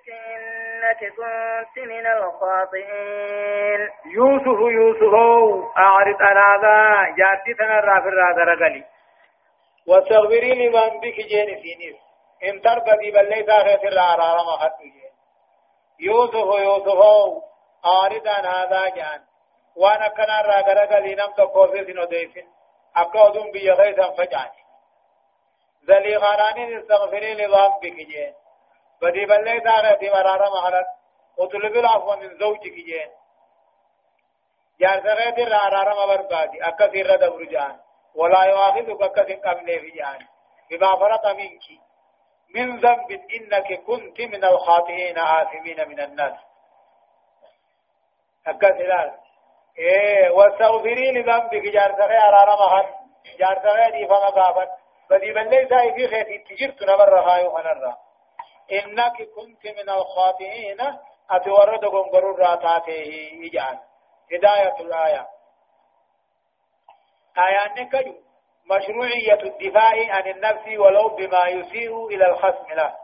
يوسف إنك كنت من الخاطئين. يوسف يوسف أعرض عن هذا. جاتي تنرى في الرادة رجلي. واستغفري لمن بك جين سينيس. إن تربدي بل ليس خيط العرارة ما خط يوسف يوسف أعرض عن هذا جان. وأنا كان راغرغ لنم تقوفي سنو ديسن أقودم بي غيثا فجعني ذلي غاراني استغفري لذنبك جين بدي بل ليس خيط مرارة ما خط اطلب العفو من زوجك جين. جار سغيت العرارة ما بربادي أكثر دبر جان. ولا يؤاخذك أكثر قبل في جان. بما فرط منك. من ذنب إنك كنت من الخاطئين آثمين من الناس. أكثر إيه واستغفري لذنبك. جار سغي عرارة ما خط جار سغي دي فما قابت بدي بل ليس في خيط تجرت نبر خايو خنرا إنك كنت من الخاطئين. أتورد قنقر راتاته إجان هداية الآية. آية نكجو مشروعية الدفاع عن النفس ولو بما يسيء إلى الخصم له.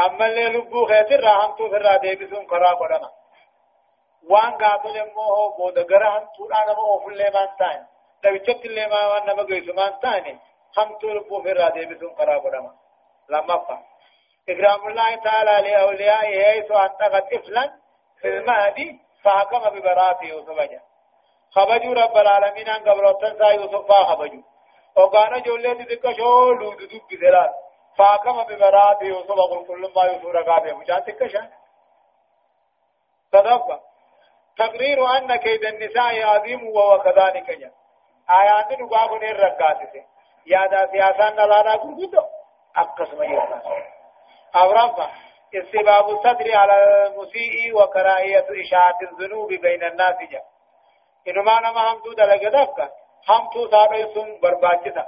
أما اللي لبو خيتر راهم تو فرا ديبسون قرا قدما. وان قاتل موه بود غرهم تو أنا مو فل مان تان لو چت اللي ما وان ما گيس مان تان هم تو لبو فرا ديبسون قدما. لما فا إكرام الله تعالى لأوليائه حيث أنتقى طفلا في المهدي فحكم ببراءة يوسف جاء خبجوا رب العالمين أن قبرتن سا يوسف فخبجوا وقال جولة تلك شو لود دب بذلال فحكم ببراءة يوسف وقل كل ما يوسف رقابه مجان تكشان صدق تقرير أن كيد النساء عظيم وهو كذلك جاء آيات نقابل الرقاتي يا دا سياسان نلانا قلقودو أقسم يوسف أو رفع استباب الصدر على المسيء وكراهية إشاعة الذنوب بين الناس جاء. إنما نما همتو دلقدفك همتو سابيسون برباچتا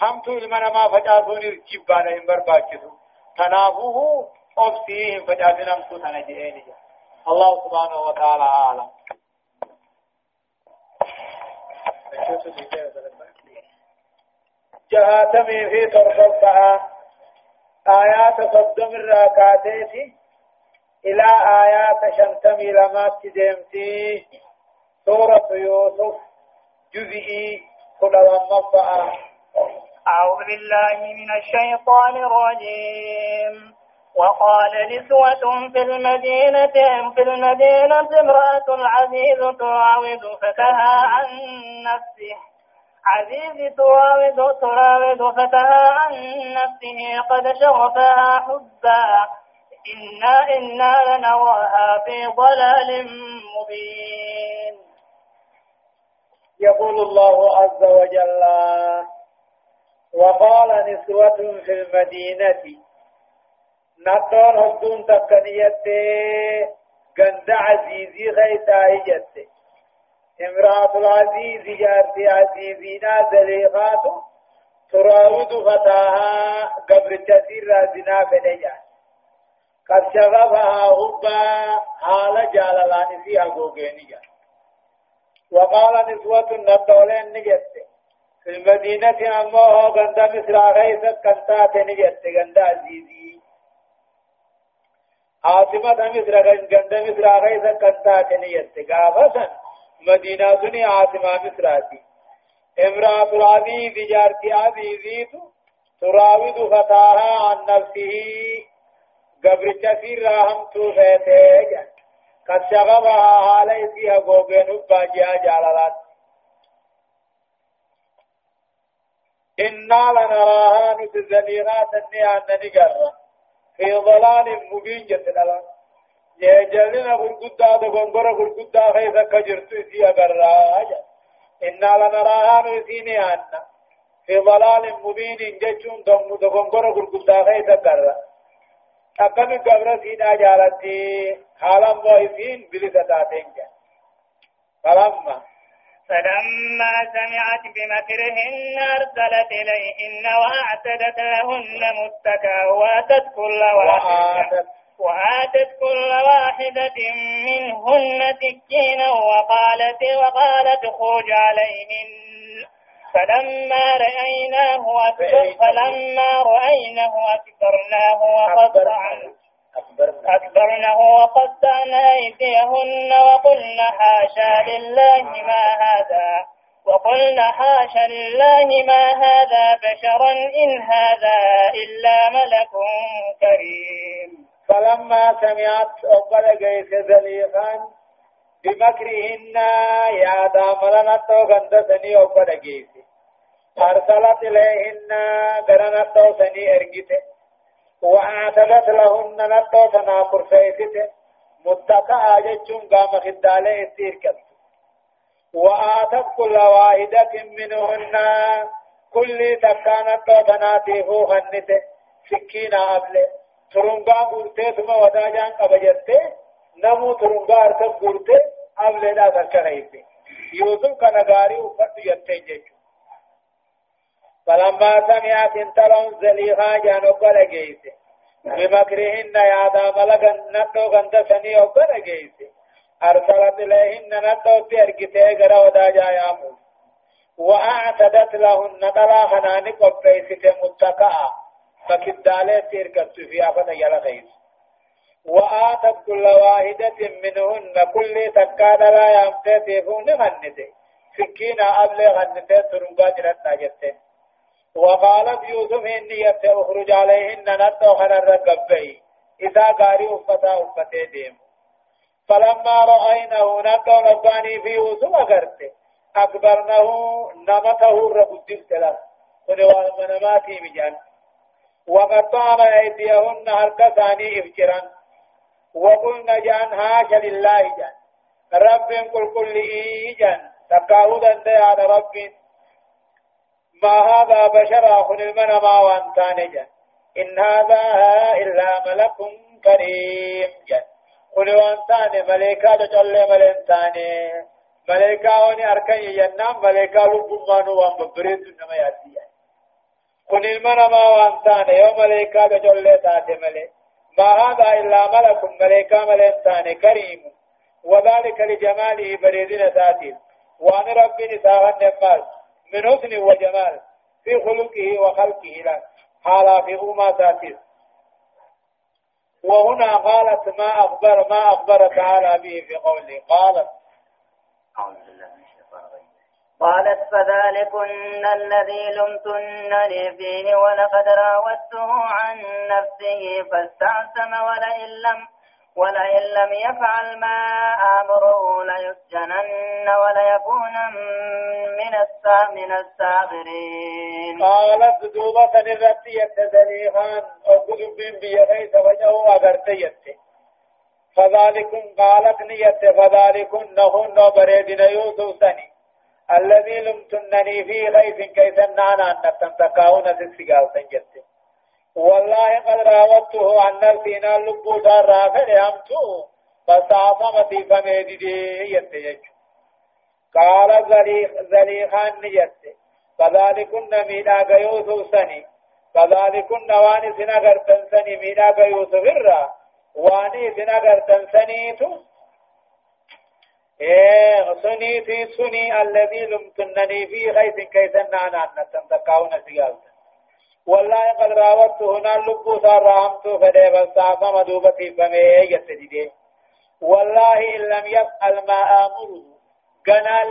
همتو إلمنا ما فجاسون الجبانا هم برباچتو تنافوه أبسيهم فجاسون همتو تنجئين جاء الله سبحانه وتعالى أعلم جهاتمي في طرفها آيات صدم الراكاتيتي إلى آيات شنتمي لما تدمتي سورة يوسف جزئي كل ومفأ أعوذ بالله من الشيطان الرجيم. وقال نسوة في المدينة في المدينة امرأة العزيز تراود فتها عن نفسه. عزيز تراود تراود فتها عن نفسه قد شغفها حبا. إنا إنا لنراها في ضلال مبين. يقول الله عز وجل وقال نسوة في المدينة نطون هدون تكنية قند عزيزي غيتا هجت امرأة العزيز جارتي عزيزينا زليخات تراود فتاها قبل التسير رازنا فنجا قد شغفها هبا حال جاللان فيها قوغينيا وقال نسوة النطولين نجت. في المدينة أمه غند مصر غيثت كنتات نجت. غند عزيزي. عاصمة مصر غند مصر غيثت كنتات نجت. قابسا مدينة سني عاصمة مصراتي امرأة العزيز جارتي عزيزيت تراود فتاها عن نفسه قبر كثير راهم توفيته قد شغبها حالي فيها قوبين باجيها جالالات۔ إنا لنراها نتزنيغات النيان نقرر في ضلال مبين جتنا جلنا غرقدا دغنغر غرقدا خيسا كجرت سي اغراجا إنا لنراها نسيني أن. في ضلال مبين جچون دم دغنغر غرقدا خيسا كرا أكم قبر سينا جالتي حالا مويسين بلسطاتين فلما. فلما سمعت بمكرهن أرسلت إليهن وأعتدت لهن متكا وآتت كل واحدة وآتت كل واحدة منهن سكينا وقالت وقالت خرج عليهن. فلما رأيناه أكبر فلما رأيناه أكبرناه وقطعن. أكبرنه وقطعن أيديهن وقلن حاشا لله ما هذا. وقلن حاشا لله ما هذا بشرا إن هذا إلا ملك كريم. فلما سمعت أقبل جيس زليخان بمكرهن يا داملنا تو سني أقبل جيس أرسلت إليهن درنت سني أرجته وأعتدت لهن نتو تناقر فيسته متقع جتشون قام خدالي التيركت وآتت كل واحدة منهن. كل تكانت هو هنته سكينة أبلة. ترنگا قلتے ثم وداجان قبجتے نمو ترنگا ارتب قلتے أبله لا تركنيته يوسف كنغاري وفرد يتين جيشو فلما سمعت انتلون زليها جانو قل جيسي بمكرهن يا دا ملغن نتو غند سني أو قل جيسي أرسلت إليهن نتو تيركتي غرا ودا جايامو وأعتدت لهن دلا خناني قبيسة متقعة فكدالة تيركت في أفن يلا غيس وآتت كل واحدة منهن كل تكاد لا يمتي تيفون غنته سكينة أبلي غنته ترنقا جرت ناجته وقالت يوسف إني أخرج عليهن نتو خنا الرقبي إذا قاري أفتا أفتي ديم. فلما رأينه نتو رباني في يوسف أغرت أكبرنه نمته الرقدم سلام ونوال منماتي مجان وقطعنا أيديهن هركساني إفجرا وقلنا جان هاش لله جان. رب قل كل إيجان تقاودا على رب. ما هذا بشر أخن المنى ما وانتان إن هذا إلا ملك كريم جن قل وانتان ملكا تجل ملنتان ملكا وني أركن ينام ملكا لبما نوان ببريد نما يأتي قل المنى ما وانتان يوم ملكا تجل تات ملك ما هذا إلا ملك ملكا ملنتان كريم وذلك لجماله بريدين ذاته وان ربي نساء النمال من حسن وجمال في خلقه وخلقه لا حالا في أمة ذاته وهنا قالت ما أخبر ما أخبر تعالى به في قوله قالت قالت فذلكن الذي لمتنني فيه ولقد راودته عن نفسه فاستعصم ولئن لم ولئن لم يفعل ما آمره ليسجنن وليكون من من الساغرين. قالت دوبة نرتي يتدليهان أقلب بن بيغيث وجهه أغرتيت فذلكم قالت نيت فذلكم نهن بريدن يوسف سني الذي لمتنني في غيث كيف نانا أن تنتقاون تسقال سنجت والله قد راودته عن نفسي نال لبو دار رافع أمتو فصافمتي فميدي يتيج قال زليخ زليخان نجت فذلكن ميدا يوسف سني. فذلكن واني سنغر تنسني ميدا يوسف الرا. واني سنغر تنسنيتو إيه سنيتي سني الذي لمتنني في أنا أن تنتقاون سيالتا والله قد هنا لبو فدي مدوبتي فمي يتدي والله إن لم يفعل ما آمره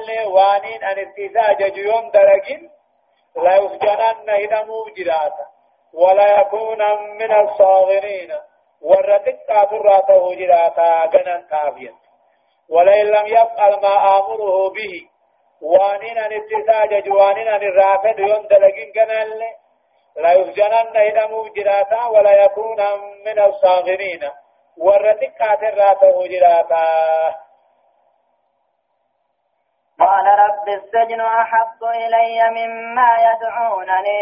لي وانين أن جيوم درجين لا جراتا ولا يكون من الصاغرين جراتا ولئن لم يفعل ما آمره به استيزاج جوانين أن الرافد يندلقين قنال لا يسجنن هدمو جراتا ولا يكون من الصاغرين. ورتك كاتراته جراتا قال رب السجن أحب إلي مما يدعونني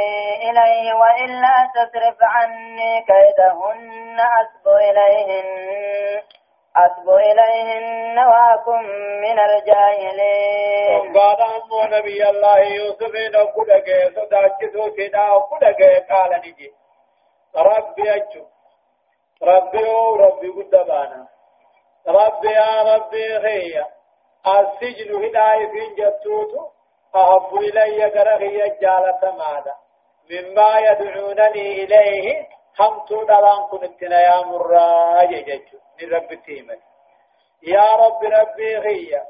إليه وإلا تصرف عني كيدهن أسب إليهن. أسب إليهن وأكن من الجاهلين. وقال أمو نبي الله يوسف نقول أجي صداجتو سيدا وقول أجي قال نجي. ربي أجو. ربي أو ربي قدبانا. ربي يا ربي خيّ السجن هداية في جبتوت أحب إلي قرغي جالة ماذا مما يدعونني إليه هم تو دلان كنتنا يا مراجع جيجو رب تيمت يا رب ربي غيّة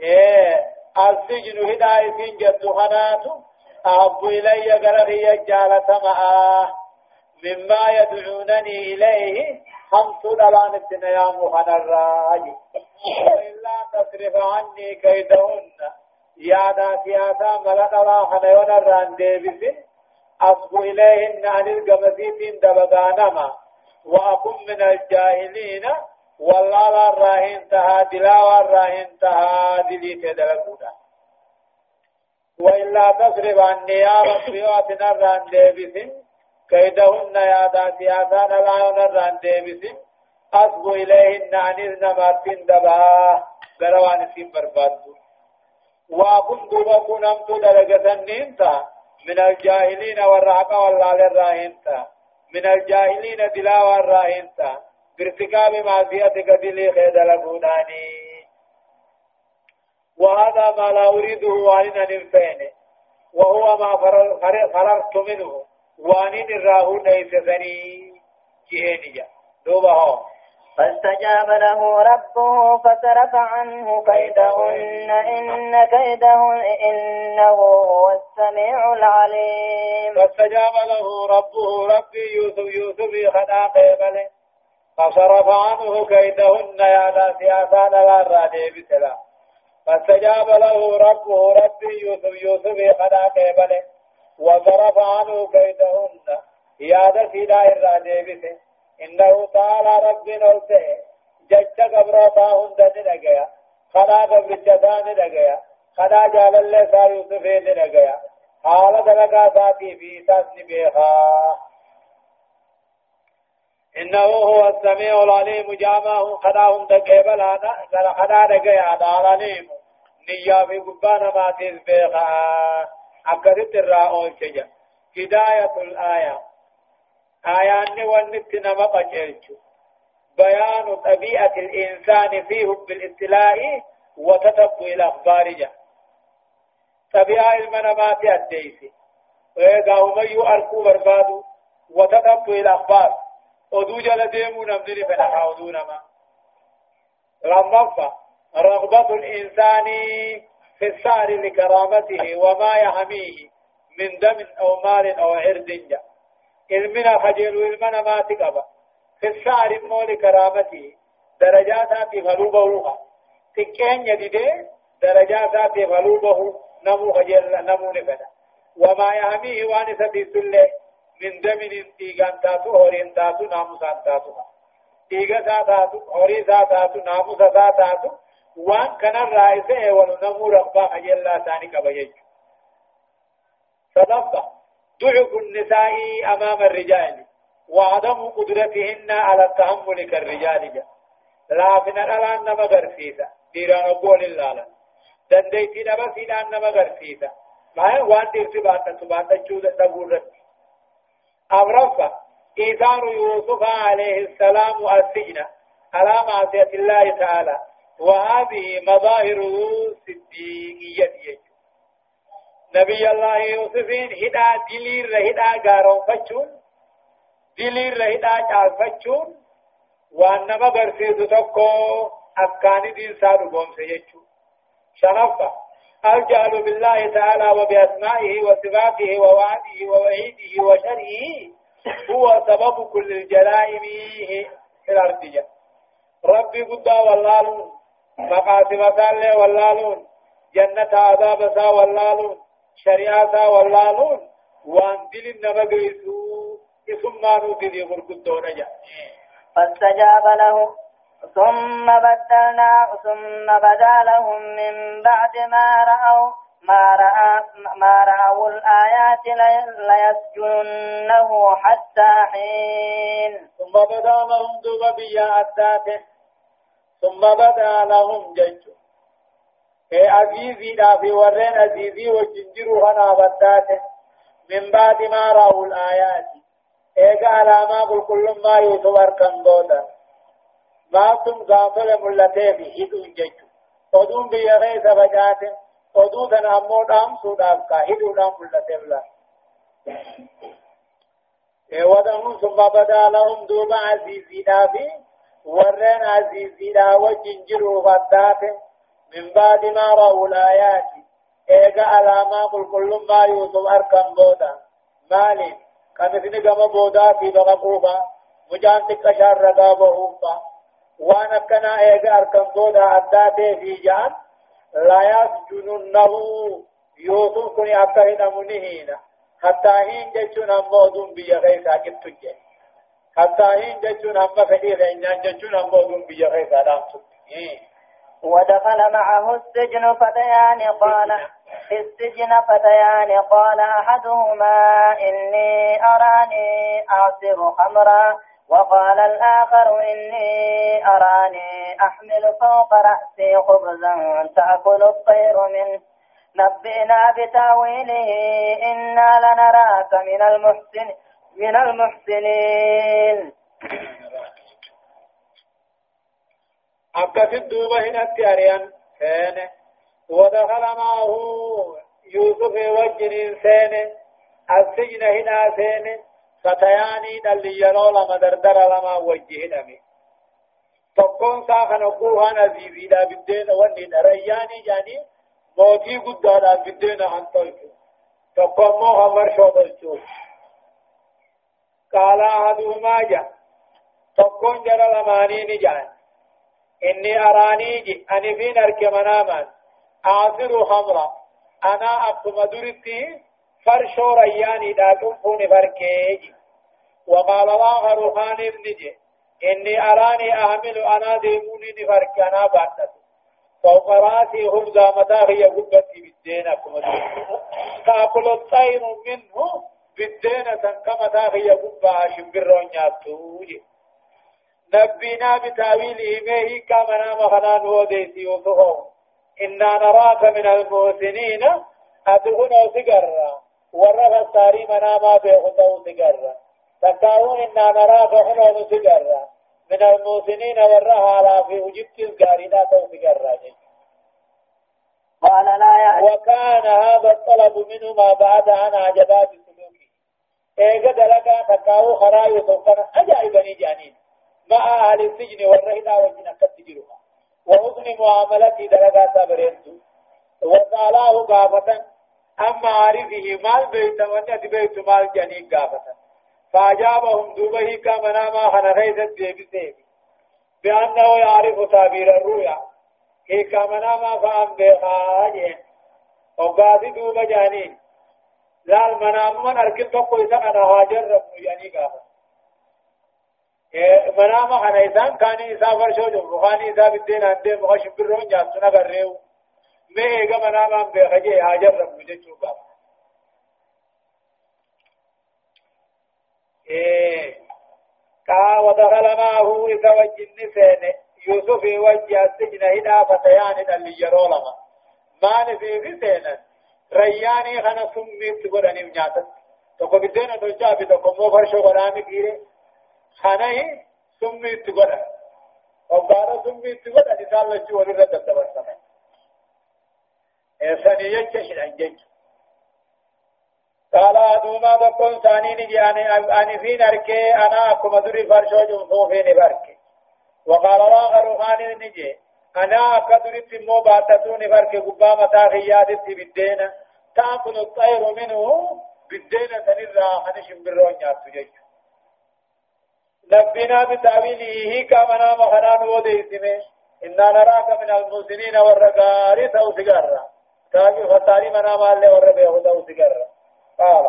إيه السجن هداية جد خناتو. أحب إلي قرغي جالة معاه مما يدعونني إليه هم تدلان الدنيا مخنا الراجي وإلا تصرف عني كيدهن. يا دا سياسا ملك الله خنيون الران ديبس أصب إليهن عن القمسيت دبغانما. وأكون من الجاهلين. والله الراهن تها دلاوى الراهن تها دلي تدلقونا. وإلا تصرف عني يا ربي وأتنا الران ديبس كيدهن يا دا سياسان لا الران ديبس أصب إليهن عن النماتين دبا. قروان سين بربادو. وأكون دوبا نمت درجة نينتا من الجاهلين والرعق والله الراهنتا من الجاهلين دلاوى الراهنتا بارتكاب معصيتك دلي خيد لبوناني. وهذا ما لا أريده عن ننفين وهو ما فررت منه. وانين الراهو ليس ثني جهنية دوبه فاستجاب له ربه فصرف عنه كيدهن إن كيدهن إنه هو السميع العليم. فاستجاب له ربه ربي يوسف يوسف خدا قبله فصرف عنه كيدهن يا لا سياسان الرادي بسلام فاستجاب له ربه ربي يوسف يوسف خدا قبله وصرف عنه كيدهن يا ذا سيدا الرادي بسلام إنه تعالى رب نوته جج قبرتا هند نگیا خدا قبرتا نگیا خدا جال الله سا يوسف نگیا حال دلقا ساتي في ساس نبيخا إنه هو السميع العليم جامعه خدا هند قبلانا خدا نگیا دارانيم نيا في قبانا ما تزبيخا أكدت الرأول شجا هداية الآية. آيان ونت نما قجلت بيان طبيعة الإنسان فيه بالابتلاء وتتبع الأخبار جا طبيعة المنامات الديس ويقاهم يؤركوا بربادو وتتبع الأخبار ودو جل ديمو نمدري فنحا ودو نما. رمضة رغبة الإنسان في السعر لكرامته وما يحميه من دم أو مال أو عرض جا علمنا خجل علمنا ما تقبا في الشعر مول كرامتي درجات في غلوبه تكين يدده درجات في غلوبه نمو خجل نمو نفدا وما يهميه وانسة سلة من دم تيغان تاتو هورين تاتو ناموسان تاتو تيغا تاتو هوري تاتو ناموسا تاتو وان كان الرئيسة ونمو ربا خجل لا تاني كبا صدقه ضعف النساء أمام الرجال وعدم قدرتهن على التحمل كالرجال جا. لا من الألان نما غرسيسا ديران أقول الله دنديتي نما سيدان نما غرسيسا ما هي وان ديرتي باتا تباتا جودة تقول أمرفا إيثار يوسف عليه السلام السجن على معصية الله تعالى وهذه مظاهر صديقية نبي الله يوسفين هدا دلير هدا غارون فچون دلير هدا چال فچون وان نما برسيد تكو أكاني دين سادو قوم سيجو شنفة الجهل بالله تعالى وبأسمائه وصفاته ووعده ووعيده وشره هو سبب كل الجرائم في الأرض ربي قد واللالون مقاسم الله واللالون جنة عذاب سا واللالون شريعة واللالون وان دل النبغيسو اسم ما نودي غرقدون جا. فاستجاب له ثم بدلنا ثم بدا لهم من بعد ما رأوا ما رأى ما رأوا الآيات ليسجننه حتى حين. ثم بدا لهم دوب بيا أداته ثم بدا لهم جنجو عزيزي دا في ورين عزيزي وجنجروا هنا بدات من بعد ما رأوا الآيات إيقا على ما قل كل ما يوتور كان دودا ما تم غافل ملتين هدون جيجو ودون بيغي سبجات ودون تنامو دام سوداف كا هدون دام ملتين لا ودهم ثم بدا لهم دوب عزيزي دافي ورين عزيزي دا وجنجروا غدات من بعد ما رأوا الآيات إيجا علامة قل كل ما يوسف أركم بودا. مالي كمثل كما بودا في بغقوبة مجان تكشار أوفا وانا كنا إيجا أركم بودا أداته في جان لا يسجننه يوسف كن أكهن منهين. حتى هين جتشون أمو دون بيا غيثا كتوجه حتى هين جتشون أمو فدي غينان جتشون أمو دون بيا غيثا دام ودخل معه السجن فتيان قال في السجن فتيان قال أحدهما إني أراني أعصر خمرا وقال الآخر إني أراني أحمل فوق رأسي خبزا تأكل الطير منه. نبئنا بتأويله إنا لنراك من المحسن من المحسنين. أكثر دوبة هنا التاريان كان ودخل معه يوسف وجن سين السجن هنا سين فتياني دل يرو لما دردر لما وجه نمي تقون ساخن أقوها نزيزي دا بالدين وني رياني جاني موتي قدانا بالدين عن طلق تقون موها مرشو بلشو قال أحدهما جا تقون جرى لمانين جان إني أراني جي. أني فين أرك مناما آخر خمرا أنا أبتم درتي فرشو رياني داتم فون فركيجي وقال الآخر خان ابن جي. إني أراني أحمل أنا ديموني نفرك أنا بعدت فوق رأسي خبزة متاهي قبتي بالدين أكما تأكل الطير منه بالدين كما تاهي شبرون يابتوجي نبينا بتاويله ميه كما نام خنان وديسي وفقه إنا نراك من المحسنين أدغنا سقرا ورغ الساري مناما بيخطو سقرا تكاون إنا نراك حنون سقرا من المحسنين ورها على في وجبت تو قال لا يعني وكان هذا الطلب منه ما بعد عن عجبات سلوكه إيجا دلقا تكاو خراي سوكنا أجائبني جانين مع أهل السجن والرهدا وجنا كتجرها وحسن معاملتي دلقا سابرينتو وقالاه قافة. أما عارفه مال بيت ونت بيت مال جنين قافة. فأجابهم دوبه كما ما خنغيثت بيبسيه بأنه يعرف تعبير الرؤيا. هي كما ما فهم بخاجه وقاضي دوبه جانين لا المنام من أركن تقوي سنة هاجر رب يعني قافة. منام خنا إنسان كان إنسان فرشو جو خاني إنسان بالدين عنده مخش برون جاسونا قرريو میں ایگا منامان بے خجے حاجر رب مجھے چوکا قا ودخل معه إذا وجن سين يوسف وجه السجن هنا فتيان اللي يرولما ما نفي في سينا رياني خنا سميت قراني مجاتا تكو بدينا تلجا بتكو مو فرشو قراني كيري خنا هي سميت قراني وقارا سميت قراني سال لجو ورد تبسمه إنسان يجش الأنجج قال أدوما بكون ثاني نجي أنا أنا في نركي أنا أكو مدري فرشو جمهو في نبركي وقال الآخر خان نجي أنا أكدري تمو باتتو نبركي قبا متا خيادت بالدين تأكل الطير منه بالدين تنرى خنش برون ياتو جيش نبينا بتأويله كما نام خنان وديسمه إنا نراك من المسنين والرقار توسقرا تاجي فتاري منا مال له ور به هدا وسجر قال.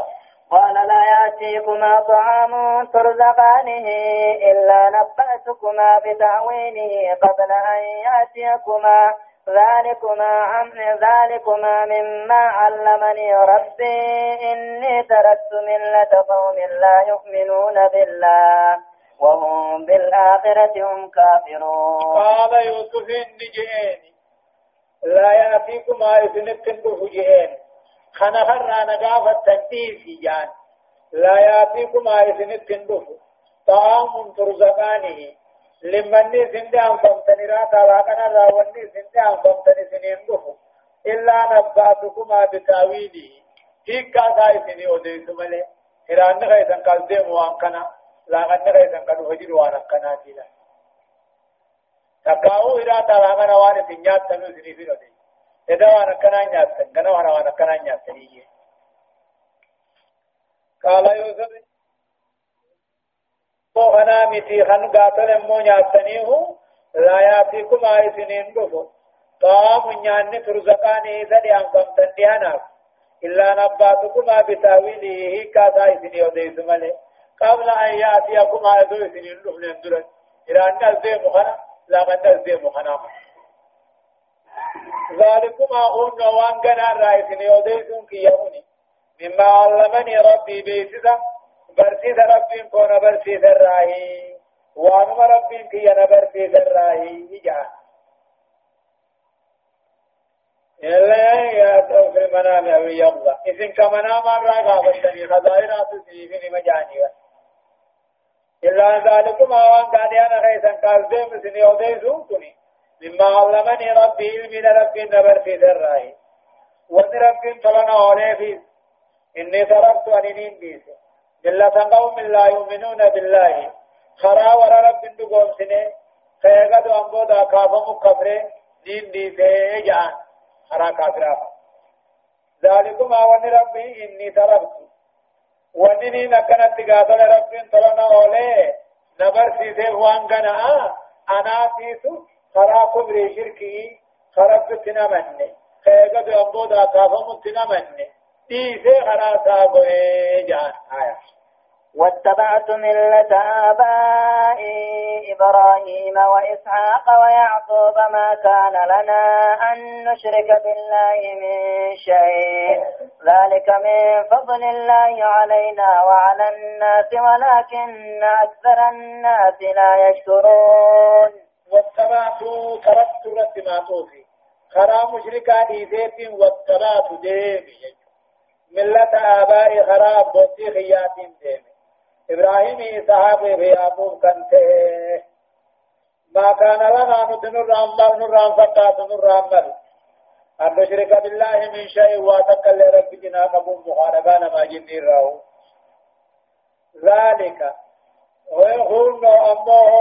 قال لا يأتيكما طعام ترزقانه إلا نبأتكما بتأويله قبل أن يأتيكما. ذلكما عن ذلكما مما علمني ربي إني تركت ملة قوم لا يؤمنون بالله. وهم بالآخرة هم كافرون. قال يوسف النجيني لا يأتيكم ما يسنكن بفجئين خنهر نقافة تنتيسي جان. لا يأتيكم ما يسنكن بفو طعام ترزقانه. لمن سند أن فمتني را تلاقنا راوني سند أن فمتني سنين بفو إلا نبأتكما بتاويله هيك كاسا سني وديس ملي إلى أن غيثا قال ديم وان كان لا أن غيثا قال هجر وان كان تيلا تقاو إلى تلاغنا وان تنيات تنو سني في ردي إذا وان كان نيات تنغنا وان وان كان نيات تنية قال يوسف وغنا متي خن قاتل مو نيات تنيه لا يأتيكم آي سنين دفو طعام نيان ترزقاني إذا لأنكم تنديهناف إلا نباتكما بتاويله كاسا إسني وديس ملي قبل أن يأتيكما أدو إسني نحن ندرن إلى أن نزدي مخنا لا قد نزدي مخنا ذلكما هن وان قنا رأيسني وديس كيهوني مما علمني ربي بيسسا برسيس ربي كون برسيس الراهي وأنما ربي كي أنا برسيس الراهي إجان إلا يأتوا في المنام أو يمضى إذن كمنام الرقا بلتني خزائرات في مجاني. إلا ذلكم أوان قال أنا خيسا قال زيم سني زوتني مما علمني ربي من ربي نبر في ذرائي. وإن ربي طلنا أولي في إني تركت أنين بيس ملة قوم لا يؤمنون بالله. خرا ورا رب دقوم سنه خيغد أنبودا كافم كفره دين دي سيجان خرا كافرا. ذلكم أولي ربي إني تركت. ونني نكنت قاتل ربي طلنا أولي. نبر سيسي وان غنا أنا فيسو خرا كبري شركي خربت تنمني خيغد أنبودا كافم تنمني ديسي خرا سابوي جان آية. واتبعت ملة آبائي إبراهيم وإسحاق ويعقوب ما كان لنا أن نشرك بالله من شيء. ذلك من فضل الله علينا وعلى الناس ولكن أكثر الناس لا يشكرون. واتبعت تركت رتماتوفي خرا مشركا ديزيت واتبعت ديمي. ملة آبائي خرا بوتي خيات ديمي. إبراهيم إسحاق ويعقوب كنت ما كان لنا نتنر أمبر نر أنفقات نر أمبر أن نشرك بالله من شيء واتقل لرب جنا قبول مخاربان ما جني رأو. ذلك. ويقول أمه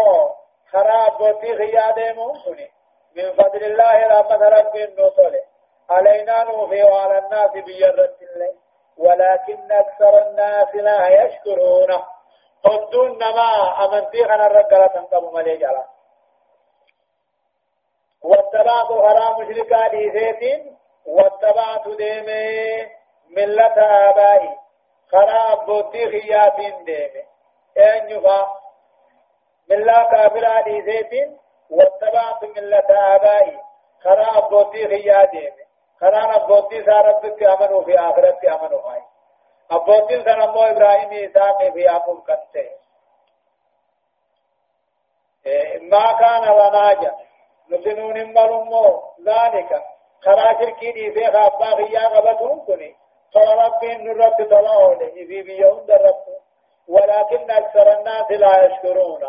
خراب وتي خيادة مؤمنين من فضل الله رحمة رب النصر. علينا نوفي وعلى الناس بيرة الله. ولكن أكثر الناس لا يشكرونه هدون نما أمنتي خنا الرجالة تنقب ملي جلا واتبعت حرام مشركا ديزيت واتبعت ديمي ملة آبائي خراب بوتي خيات ديمي أين يفا ملة كافرة ديزيت واتبعت ملة آبائي خراب بوتي خيات ديمي خراب بوتي ساربت أمنوا في آخرت أمنوا هاي أبوتين سن أمو إبراهيم إسحاق في يعقوب كنته ما كان لنا جا نتنون ملمو ذلك خرا شركي دي في خابا غيا غبتهم كني فرب نرت طلعون إذي بيوم دربت ولكن أكثر الناس لا يشكرون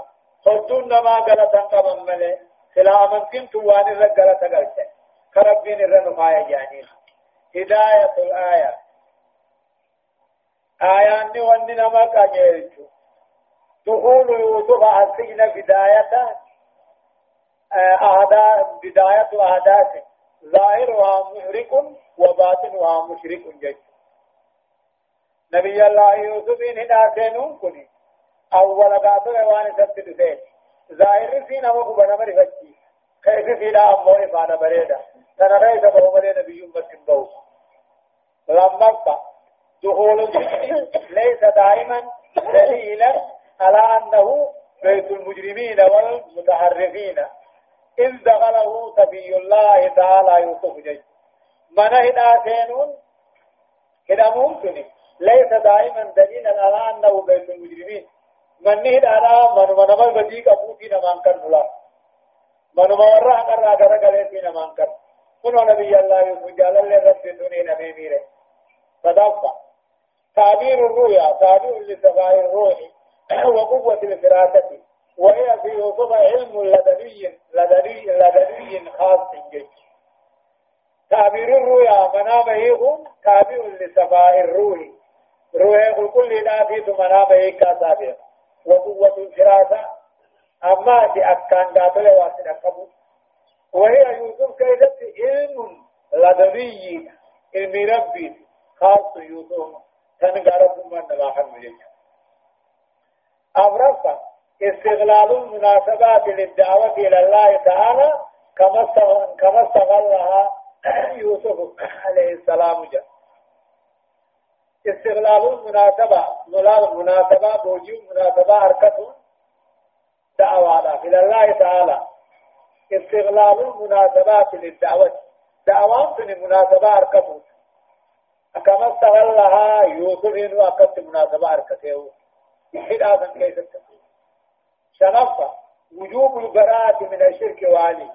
خدون ما قلت انقم ملي سلا من كنت وان الرقلة قلت خربين الرنمايا جانين هداية الآية آيان وان نما كاجيرتو دخول يوسف السجن بداية أهدا بداية أهداف ظاهرها محرق وباطنها مشرك جيد نبي الله يوسف إن هنا سينون كني أول قاتل وان سبت سيد ظاهر فينا مقبنا مرفتي كيف فينا أمو إفانا بريدا تنغيث بهم نبي يمت بوس لما دخول ليس دائما دليلا على أنه بيت المجرمين والمتحرفين. إذ دخله سبي الله تعالى يوسف جي. من هنا سينون هنا ممكن. ليس دائما دليلا على أنه بيت المجرمين. من نهد على من من من بديك أبوتي نمان كان ملا من مورا أكر أكر قلتي نمان كان كنو نبي الله يوسف جلال لرب دوني نمي ميره صدقه تعبير الرؤيا تعبير لصفاء الروح وقوة الفراسة وهي في يوسف علم لدني لدني لدني خاص جدا تعبير الرؤيا منامه تعبير لصفاء الروح. روح كل نافي ثم نام هيكا سابق. وقوة الفراسة أما في أكان قاتل واسن أكبو وهي يوسف كيدت علم لدني علم ربي خاص يوسف. تنقرب من نباح المجيء أمرفا استغلال المناسبات للدعوة إلى الله تعالى كما استغلها يوسف عليه السلام جاء استغلال المناسبة ملال مناسبة بوجي مناسبة حركته دعوة إلى الله تعالى استغلال المناسبات للدعوة دعوات مناسبة حركته كما استغلها يوسف إنه أكدت مناسبة حركته حدا كيف تكون. شنفة. وجوب البراءة من الشرك وعليه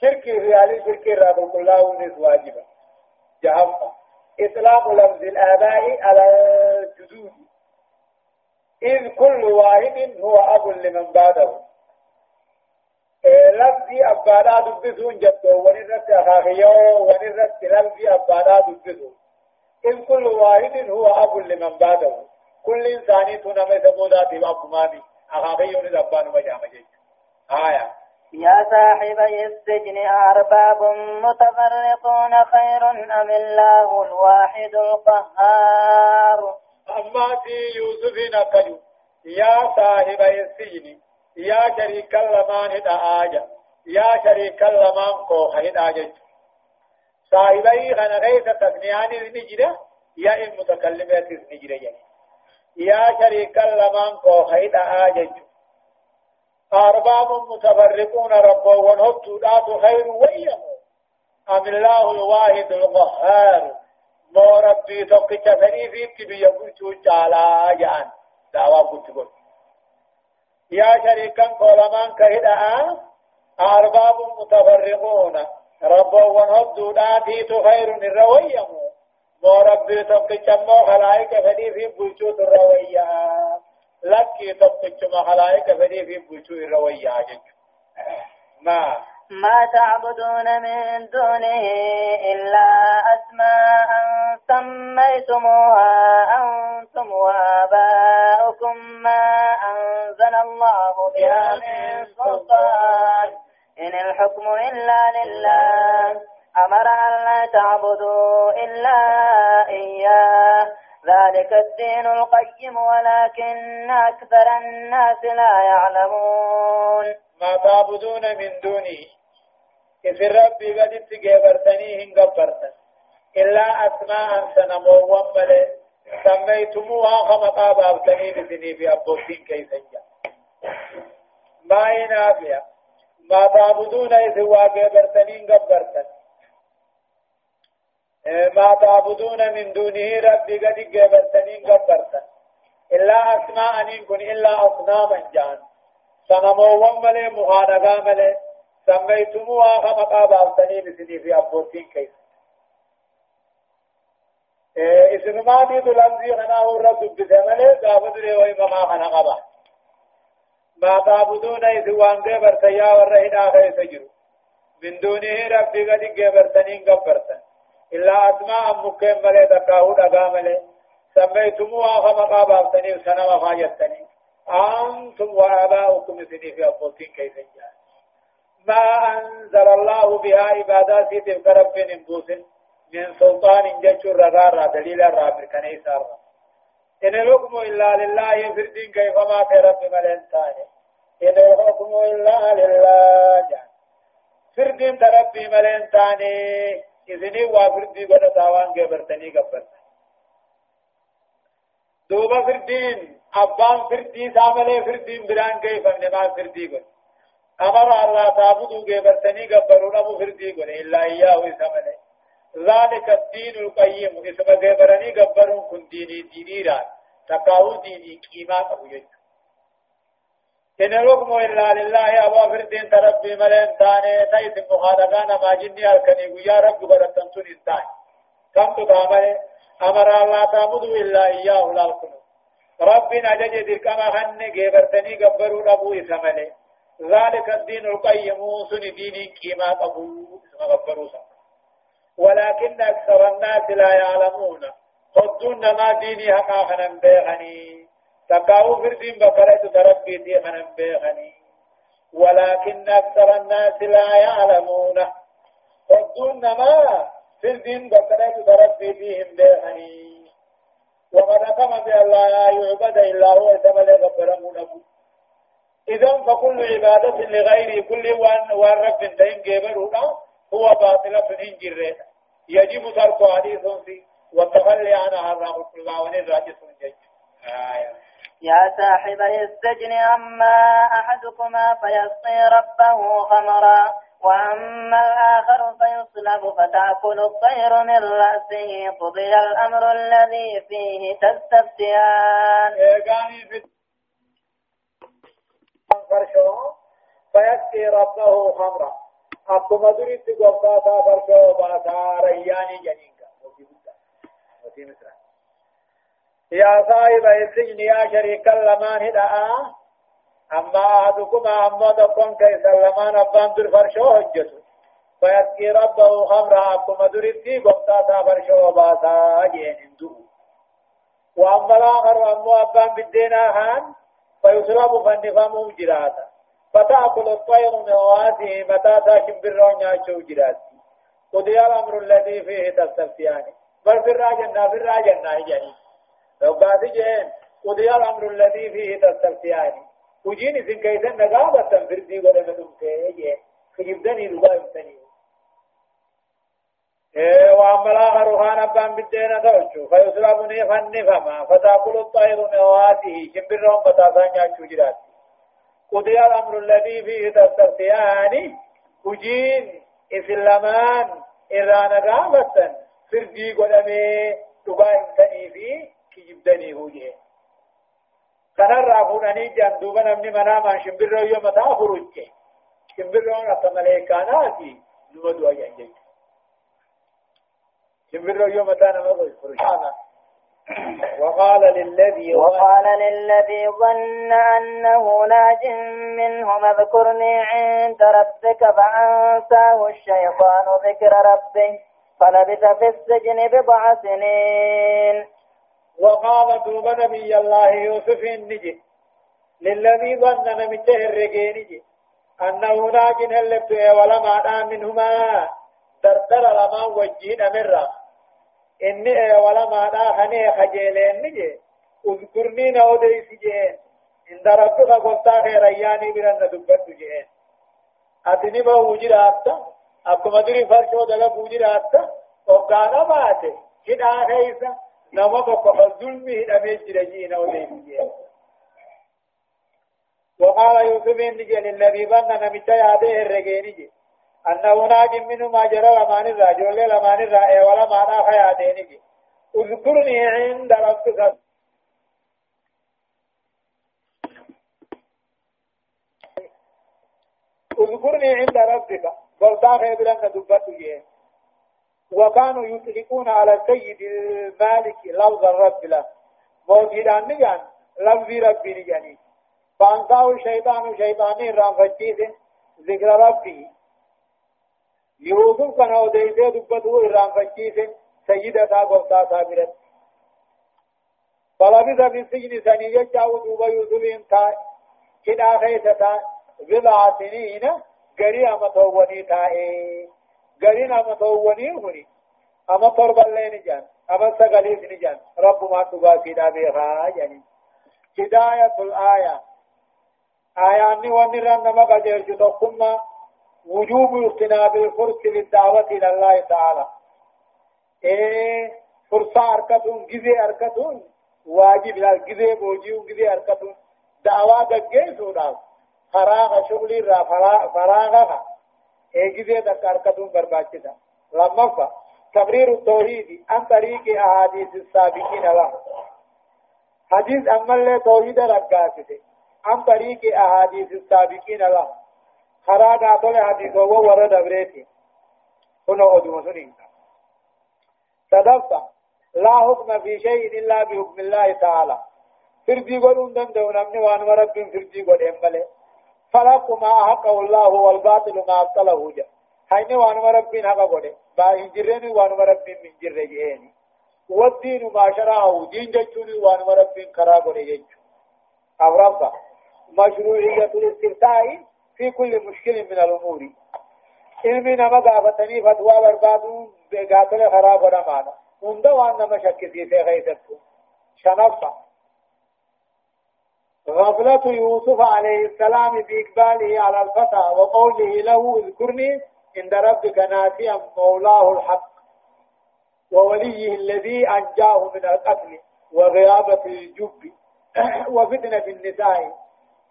شرك ريالي شرك رب الله ونس واجبا جهنم إطلاق لفظ الآباء على الجدود إذ كل واحد هو أب لمن بعده. لفظي أبانا دبسون جدو ونرد أخاخيو. ونرد لفظي أبانا دبسون إذ كل واحد هو أب لمن بعده. كل إنسان تنمي سبودات أبو مامي نرد أبانو مجامة آية. يا صاحبي السجن أرباب متفرقون خير أم الله الواحد القهار؟ أما في يوسف نكجو يا صاحبي السجن يا شريك اللمان هدا يا شريك اللمان كو هدا آجا صاحبي غنى غيث تثنيان النجرة يا المتكلمات النجرة يا شريك كو هدا آجا أرباب متفرقون ربو ونهبتوا ذات خير ويهم أم الله الواحد القهار مو ربي توقيت فني في كبي يقول جالا جان دعوة قلت يا شريكا قولمان كهدا أرباب متفرقون ربو ونهبتوا ذات خير الرويهم مو. ربي توقيت مو خلائك فني في بلشوت الرويهم لكي تبقى مخلائك فدي في بوشو الروية. ما؟ ما تعبدون من دونه إلا أسماء سميتموها أنتم وآباؤكم ما أنزل الله بها من سلطان. إن الحكم إلا لله أمر أن لا تعبدوا إلا إياه. ذلك الدين القيم ولكن أكثر الناس لا يعلمون. ما تعبدون من دونه إذ ربي قد تجبرتنيهم قبرتا إلا أسماء سنمو ومل سميتموها خمقا بابتني بسني في أبوتين كيف ما ينافع ما تعبدون إذ واقبرتنين قبرتا ما تعبدون من دونه ربي قد قبرتنين قبرتا إلا أسماء نكون إلا أصناما جان. صنموا وملي مغانقا ملي سميتموها خمقا بابتني بسني في أبوتين كيف اسم ما دي دلنزي خناه الرسول بسمله قابد ريوي مما خنقبا ما تعبدون إذ وان قبرتا يا ورهنا خيس جرو من دونه ربي قد قبرتنين قبرتا إلا أسماء مكين ملي دكاهو دقا ملي سميتموها خمقا بابتني سنما فاجتني أنتم وآباؤكم سني في أبوتين كيف جاء ما أنزل الله بها عبادات تلك رب نبوس من سلطان جشر رغار دليل الرابر كني سار إن الحكم إلا لله فردين كيف ما في رب ملين تاني إن الحكم إلا لله جان فردين تربي ملين تاني إذني وافردي قد تاوان قبرتني قبرت دوبا فردين أبان فردي ساملي فردين بران كيف نما فردي قد أمر الله تعبدوا قبرتني قبرون أبو فردي قد إلا إياه ساملي ذلك الدين القيم. اسم قبرني قبرون كن ديني ديني تقاو ديني قيمة أبو إن الحكم إلا لله أبا فردين تربي ملين تاني. تيس مخالقان ما جني الكني ويا رب برتن سن إنسان كم تتعمل أمر الله تعبد إلا إياه لا الكنو ربنا جج ذلك ما هن جبرتني قبروا أبو إسمالي ذلك الدين القيم. سن دين كيما أبو. قبروا ولكن أكثر الناس لا يعلمون. هدون نما ديني حقا خنم بيغني. تقاو فردين بكرة تربي دي خنم بيغني. ولكن أكثر الناس لا يعلمون. هدون نما فردين بكرة تربي ديهم بيغني. ومن أقام بأن لا يعبد إلا هو سبل غفرمونه إذا فكل عبادة لغير كل وان وان رب تين جبرونا هو باطلة إنجر يجب ترك حديث في والتخلي عنها الرغم الله آية يا صاحبي السجن أما أحدكما فيسقي ربه خمرا وأما الآخر فيصلب فتأكل الطير من رأسه. قضي الأمر الذي فيه تستفتيان. فيسقي ربه خمرا. أكما دريت قبطاتا فرشو باتا رياني جنينك يا صاحب السجن يا شريك اللمان هدأ أما أحدكما أما دقون كيس اللمان أبان در فرشو هجتو فيسقي ربه خمرا أكما دريت قبطاتا فرشو باتا جنين وأما الآخر أما أبان بالدينا خان فيصلب فنفهم جراتا فتأكل الطير من واسه متى تاشم بالرون ياشو جراتي قضي الأمر الذي فيه تستفتيان بل في الراجنة في الراجنة جاني لو بعد جين قضي الأمر الذي فيه تستفتيان وجيني سن كيسن نقابة فردي ولا مدوم كيه خجبدني ربا يمتني وأما الآخر كان أبان بالدين توجه فيسلبني فنفما فتأكل الطير من واسه شمبرهم فتاسان ياشو جراتي قضي الأمر الذي فيه تستفتيان وجين إسلامان إرانا قامتا فردي قدمي تباهم تني في كجبدني هوجه kanarraa fuudhanii jan duuba namni manaa maan shimbirroo yoo mataa furuche shimbirroon akka maleekaanaati numa du'a jan jechuudha shimbirroo وقال للذي وقال للذي ظن أنه ناج منهم اذكرني عند ربك فأنساه الشيطان ذكر ربه فلبث في السجن بضع سنين. وقال دوب نبي الله يوسف النجي للذي ظن نمته الرجيني أنه ناج هلبت ولا ما منهما دردر لما وجهين مرة إني ولا ما دا خني خجلين نجي اذكرني نودي سجين إن ربك قلتا خير أياني برن دبت جين أتني بو وجرات أكما دري فرشو دغا وجرات وقانا ماته كدا خيسا نما بقى ظلمي دمي جرجي نودي سجين وقال يوسف إني للذي ظن نمتا ياده الرجيني أنه ناج منه ما جرى لمان الرجل لمان الرأي ولا مانا خيادينك اذكرني عند ربك. اذكرني عند ربك. قلتا خيبرا دبت جيه وكانوا يطلقون على السيد المالك لفظ الرب له. موجودان نجان لفظ ربي نجاني. فانساه الشيطان شيطاني رام ذكر ربي. يوسف كان أوديسه دبته إرام فكيسه سيدة قبطة سابرت فلبث في السجن سنية جاو دوبا يوسف انتا كدا خيسة بضع سنين غري أما تووني تائي غري أما تووني هني أما طرب اللين جان أما سقليس نجان رب ما تباسي بها يعني هداية الآية آياني ونران نما قد يرجو تقوم وجوب اغتناب الفرص للدعوة إلى الله تعالى. إيه فرصة أركتون جزي أركتون واجب لا جزي بوجيو جزي أركتون دعوة دقين سودا فراغ شغلي را فراغها. إيه جزي دك أركتون برباچتا لما تبرير التوحيد عن طريق أحاديث السابقين له. حديث أمال توحيد رقاسته عن طريق أحاديث السابقين له. خرا قاتل حديثه ورد بريتي. هنا أدوم سنين. صدفت لا حكم في شيء إلا بحكم الله تعالى. فردي قولون دم دون أمن وان ورب فردي قول إمبالي فلق ما أحقه الله والباطل ما أبطله جا. حين وان ورب حقا قول با هنجرين وان ورب من جر جهيني والدين ما شرعه. دين جتوني وان مرب كراب يجو أو ربا مشروعية الاستفتاء في كل مشكل من الأمور. علمي نما قافتني فتوى بربادون بقاتل خراب ونمانا. هند وان نما شكسي في غيثتو شنفا غفلة يوسف عليه السلام بإقباله على الفتى وقوله له اذكرني عند ربك ناسيا مولاه الحق ووليه الذي أنجاه من القتل وغيابة الجب وفتنة النساء.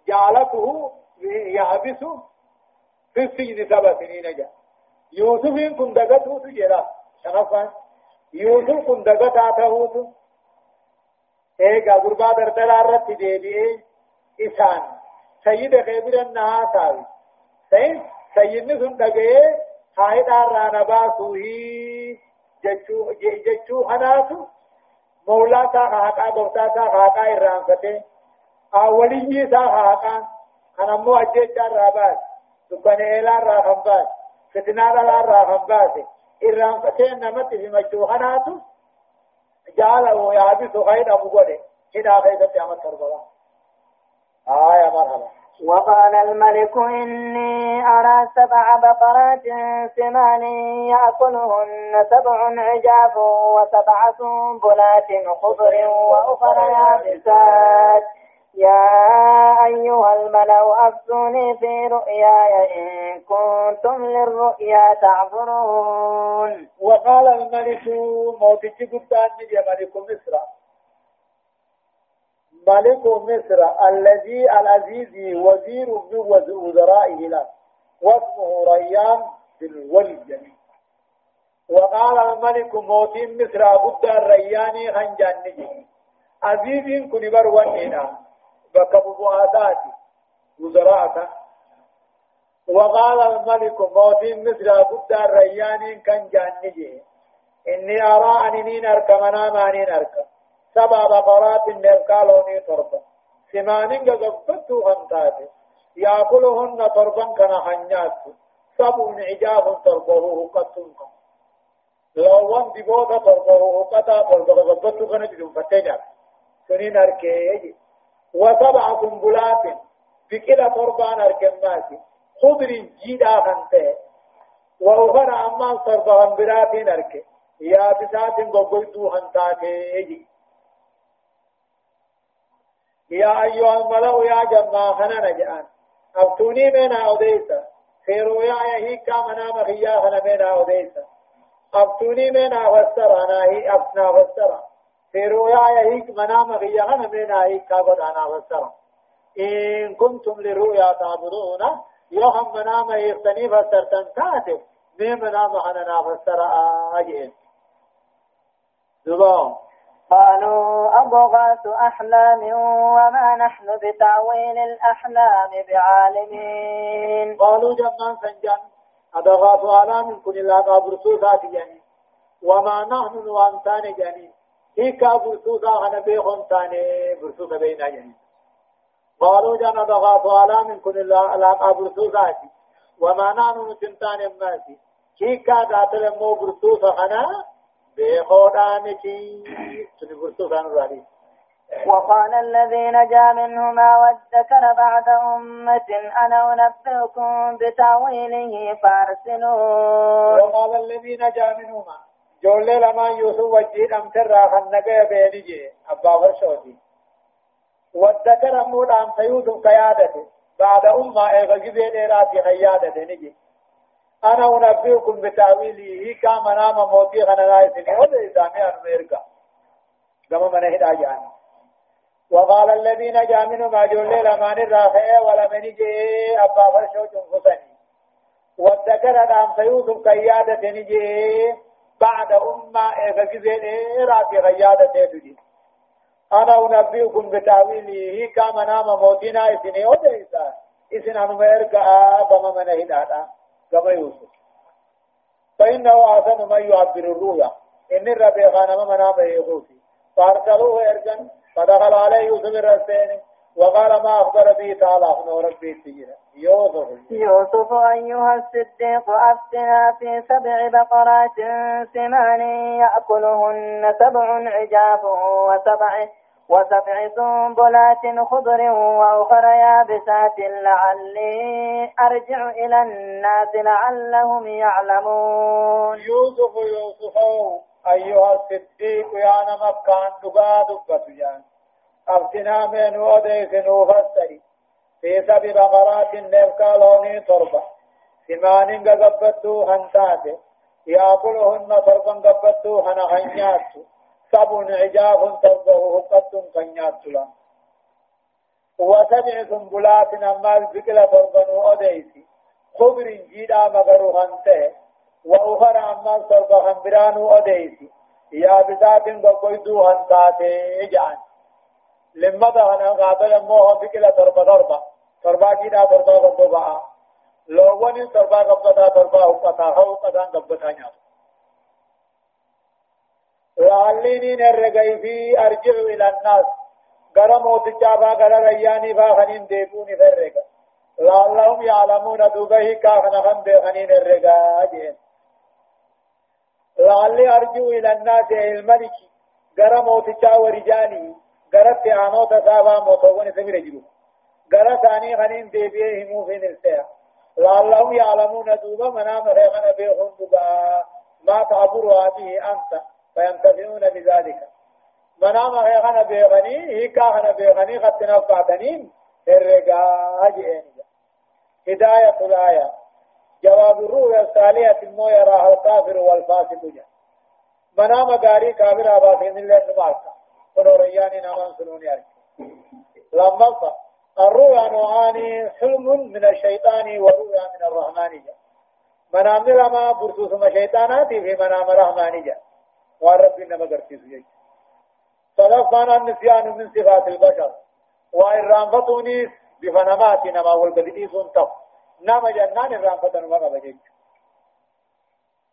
جعلته يحبس في السجن سبع سنين جاء يوسف كن دقته تجرى. شنفا يوسف كن دقته ايغا غربا درتلا رت ديبي. إسان. سيد خيبر النها ساوي سيد سيدني سن دقه هاي دار رانا باسوهي. جچو جچو حناسو مولا تا حقا بوتا تا حقا إرانفته أولي تا حقا أنا مو أجيت رابات دكان إلا راهمبات فتنا لا راهمبات إرانفته نمت في مجو حناسو جعله يعبس غير أبو قولي هنا غير قيامة كربلاء آية مرحبا وقال الملك إني أرى سبع بقرات سمان يأكلهن سبع عجاف وسبع سنبلات خضر وأخرى يابسات. يا أيها الملأ أفتوني في رؤياي إن كنتم للرؤيا تعبرون. وقال الملك موتي قدان نجي ملك مصر. ملك مصر الذي العزيز وزير من وزرائه له واسمه ريان بن الولي وقال الملك موتي مصر قدان رياني خنجان نجي. عزيز كن بر بك ببواتات وزراءك وقال الملك موت مثل بد الريان كان جانجي إني أرى أنني نركمنا ماني نركم سبع بقرات نركالوني تربة سمانين غزفتو هنتاتي يأكلهن تربا كان حنيات سبع عجاف تربه قطنكم لو وان دبوتا تربه قطا تربه غزفتو كان جدوم فتنع سنين أركي وسبع سنبلات بكلا تربان أركماتي. خضر جيدا خنته. وأخرى أما صرفهم براتين أركي. يا بسات بقلتو خنتاتي يا أيها الملأ يا جماعة خنا نجان. أفتوني من أوديسا في رؤيا يهيكا منام خيا خنا من أوديسا أفتوني من أفسر هي أفنا أفسر. رؤيا يهيك منام من أهيكا قد أنا إن كنتم لرؤيا تعبدون منام مي منام دبان قالوا أضغاث أحلام وما نحن بتعويل الأحلام بعالمين قالوا جمعا سنجان أضغاث أحلام كن الله قابرسوسات جاني وما نحن نوانتان جاني هيك برسوسا أنا بيخون تاني برسوسا بينا جاني قالوا جان أضغاث أحلام كن الله قابرسوسات وما نحن نتنتان الناسي هيك ذات لمو برسوسا أنا بيخودانتي تنبرتو كانوا رادي وقال الذي نجا منهما وادكر بعد أمة أنا أنبئكم بتأويله فأرسلون. وقال الذي نجا منهما. جولي لما يوسف وجيد أمتر خنقى بينجي أبا فرشوتي وادكر أمود أم سيوسف قيادته بعد أمة إغجي بين إراتي قيادته نجي. أنا أنبئكم بتأويله كما نام موتي غنى سنين وده إسامي أنويركا كما من هدا جاني وقال الذين جاء منهم أجل لمن الرافع ولمن جي أبا فرشو جنفسني والذكر دام سيوسف قيادة نجي بعد أمة إغفزين إراتي قيادة تجي أنا أنبئكم بتأويله كما نام موتنا إسنين وده إسامي إسن أنويركا كما من هدا كما يوسف. فإنه أحسن ما يعبر الرؤيا إن الربي غانم منام يغوثي. فأرسلوه إرجن. فدخل عليه يوسف الرسين. وقال ما أخبر به تعالى أخنا ربي سيئا يوسف. يوسف أيها الصديق أفتنا في سبع بقرات سمان يأكلهن سبع عجاف وسبع وسبع سنبلات خضر وأخر يابسات لعلي أرجع إلى الناس لعلهم يعلمون. يوسف يوسف أيها الصديق يا نمكان دقا تجان أفتنا من وديس نوفسري في سبع بقرات نبكى لوني تربة. ثمان قبتو هنتاتي. يأكلهن تربا قبتو هنهنياتو سبع عجاف تربه هقة كنيات لا وسبع سنبلات أما البكلة تربا أديسي خضر جيدا مغرو هنته. وأخرى أما تربا هنبران أديسي يا بذات قبيدو هنتاتي جان لما دهنا غابل موه بكلة تربا تربا تربا جيدا تربا قبضا لو وني تربا قبضا تربا هقة هقة قبضا نيات لعلني نرغي في أرجع إلى الناس. غرا موتجا با غرا رياني با خنين ديبوني فرغا لعلهم يعلمون دوبه كافنا خن بخنين الرغا جين. لعلي أرجع إلى الناس الملك. غرا موتجا ورجاني غرا تيانو تسابا موتوون سمير جلو غرا ثاني خنين ديبيه همو فين السيا لعلهم يعلمون دوبه منام ريخنا بيخون دوبا ما تعبر هذه أنت فينتفعون بذلك منام هيغنا بيغني هيكا هنا بيغني قد تنفعتنين الرقاء جئني هداية الآية جواب الرؤيا الصالحة المو يراها الكافر والفاسق جاء منام غاري كافر آباسين الله نمالك ونورياني نامان سنوني أرك. لما الرؤيا نوعان حلم من الشيطان ورؤيا من الرحمن جاء منام لما برسوس شيطانات في منام رحمن جاء ورب إنما قرتيس يجي صدفنا النسيان من صفات البشر. وإرانفتوني بفنمات نما والقدئيس تف نما جنان إرانفتن ما قبجيك.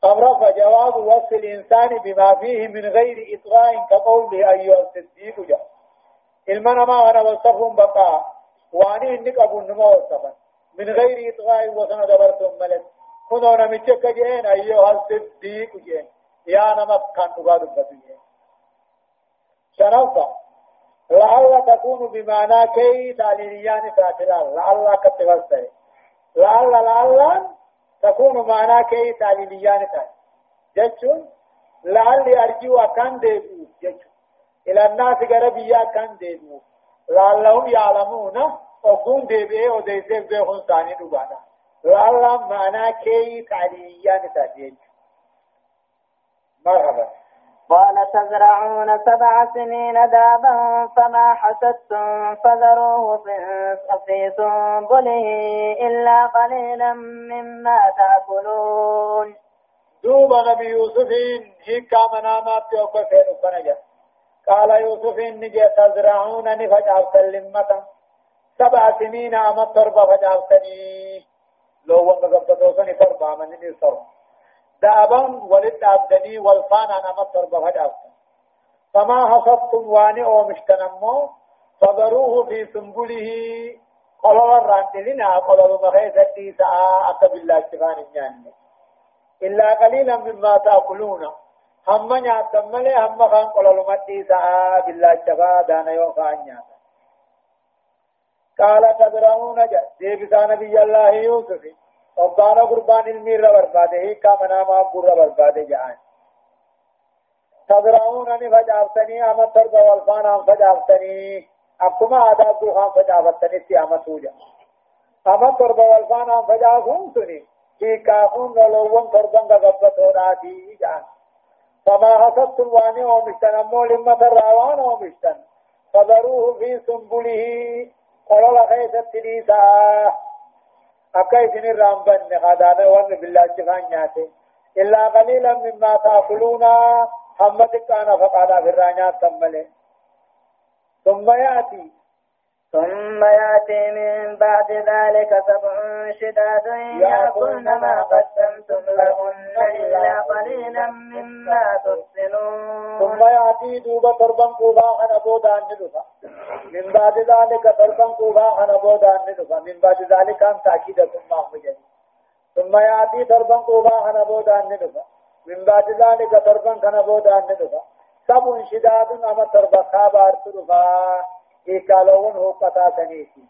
أمر فجواب وصف الإنسان بما فيه من غير إطغاء كقوله أيها الصديق جاء المنما أنا وصفهم بقاء وأني إنك أبو النما وصفا. من غير إطغاء وسنة دبرتم ملك. كنونا متشك جين أيها الصديق جين يا نمك كان تقاد بدنيا شنوفا لعل تكون بمعنى كي تعليليان فاتلال لعل كتفسر لعل لعل تكون معنى كي تعليليان تاي جتشون لعل أرجو أكان ديبو. جتشون. إلى الناس قربيا كان ديبو. لعلهم يعلمون وكون ديبئي وديسيف بيخون ثاني دبانا لعل معنى كي تعليليان تاي مرحبا. قال تزرعون سبع سنين دابا فما حسدتم فذروه في سنبله إلا قليلا مما تأكلون. دوب نبي يوسف هيك منامات يوكفين فنجا قال يوسف نجي تزرعون نفجع سلمة سبع سنين أمت تربة فجعتني لو وقفت توسني تربة من نصر دابا ولد أبدني والفان أنا مطر بفجأة فما حصدتم واني أو مشتنمو فذروه في سنبله. قلل الرانتلنا قلل مخيزة تيسا أكا بالله شفان النيان إلا قليلا مما تأكلون. هم نياتم ملي هم خان قلل متيسا بالله شفا دانا يوم خان قال تدرون جا ديبسا نبي الله يوسف وقانا قربان المير برباده هي كامنا ما قر برباده جان تدرعون أني فجافتني أما ترد والفان أم فجافتني أكما آداب دوخان فجافتني سي أما سوجا أما ترد والفان أم فجافتني سني في كافون نلوون تردن قبطونا دي جان فما حسبتم واني ومشتن أمو لما تراوان ومشتن فذروه في سنبله قلل خيثت ليسا أكاي سن الرامبن خدانا وان بالله جفان نياته إلا قليلا مما تأكلون حمدك أنا فقادا في الرانيات تملي ثم يأتي ثم يأتي من بعد ذلك سبع شداد يأكلن ما قدمتم لهن إلا قليلا مما تحسنون. ثم يأتي دوبا تربا قوبا حنا بودا ندفا من بعد ذلك تربا قوبا حنا بودا ندفا من بعد ذلك أن تأكيد ثم أخرجني ثم يأتي تربا قوبا حنا بودا ندفا من بعد ذلك تربا كان بودا ندفا سبع شداد أما تربا خابار ترفا إيكالون هو قطع تنيتي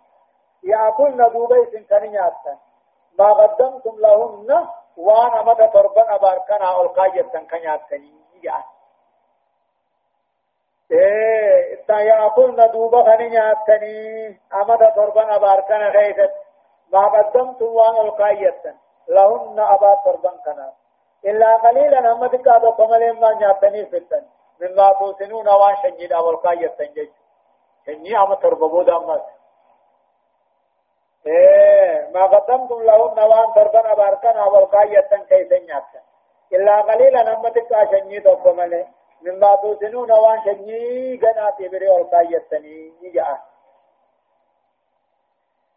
يأكلن دوبا إسن كنياتا ما قدمتم لهن وأنا مدى تربا أباركنا ألقاية كنياتني إيه يأكلن دوبا خنياتني أمد تربا أباركنا خيثت ما قدمتم وأنا ألقاية لهن أبا تربا كنا. إلا قليلا أمد كادو كمالين ما نياتني فتن مما توسنون وان شنجين أولقاية تنجج شنجي أما تربا بودا أمد إيه ما قدمتم لهن وان تربا أباركنا أولقاية كيف نياتن إلا قليلا أمد كادو شنجي كمالين مما توسنون وان شنجي قنا تبري أولقاية تنجج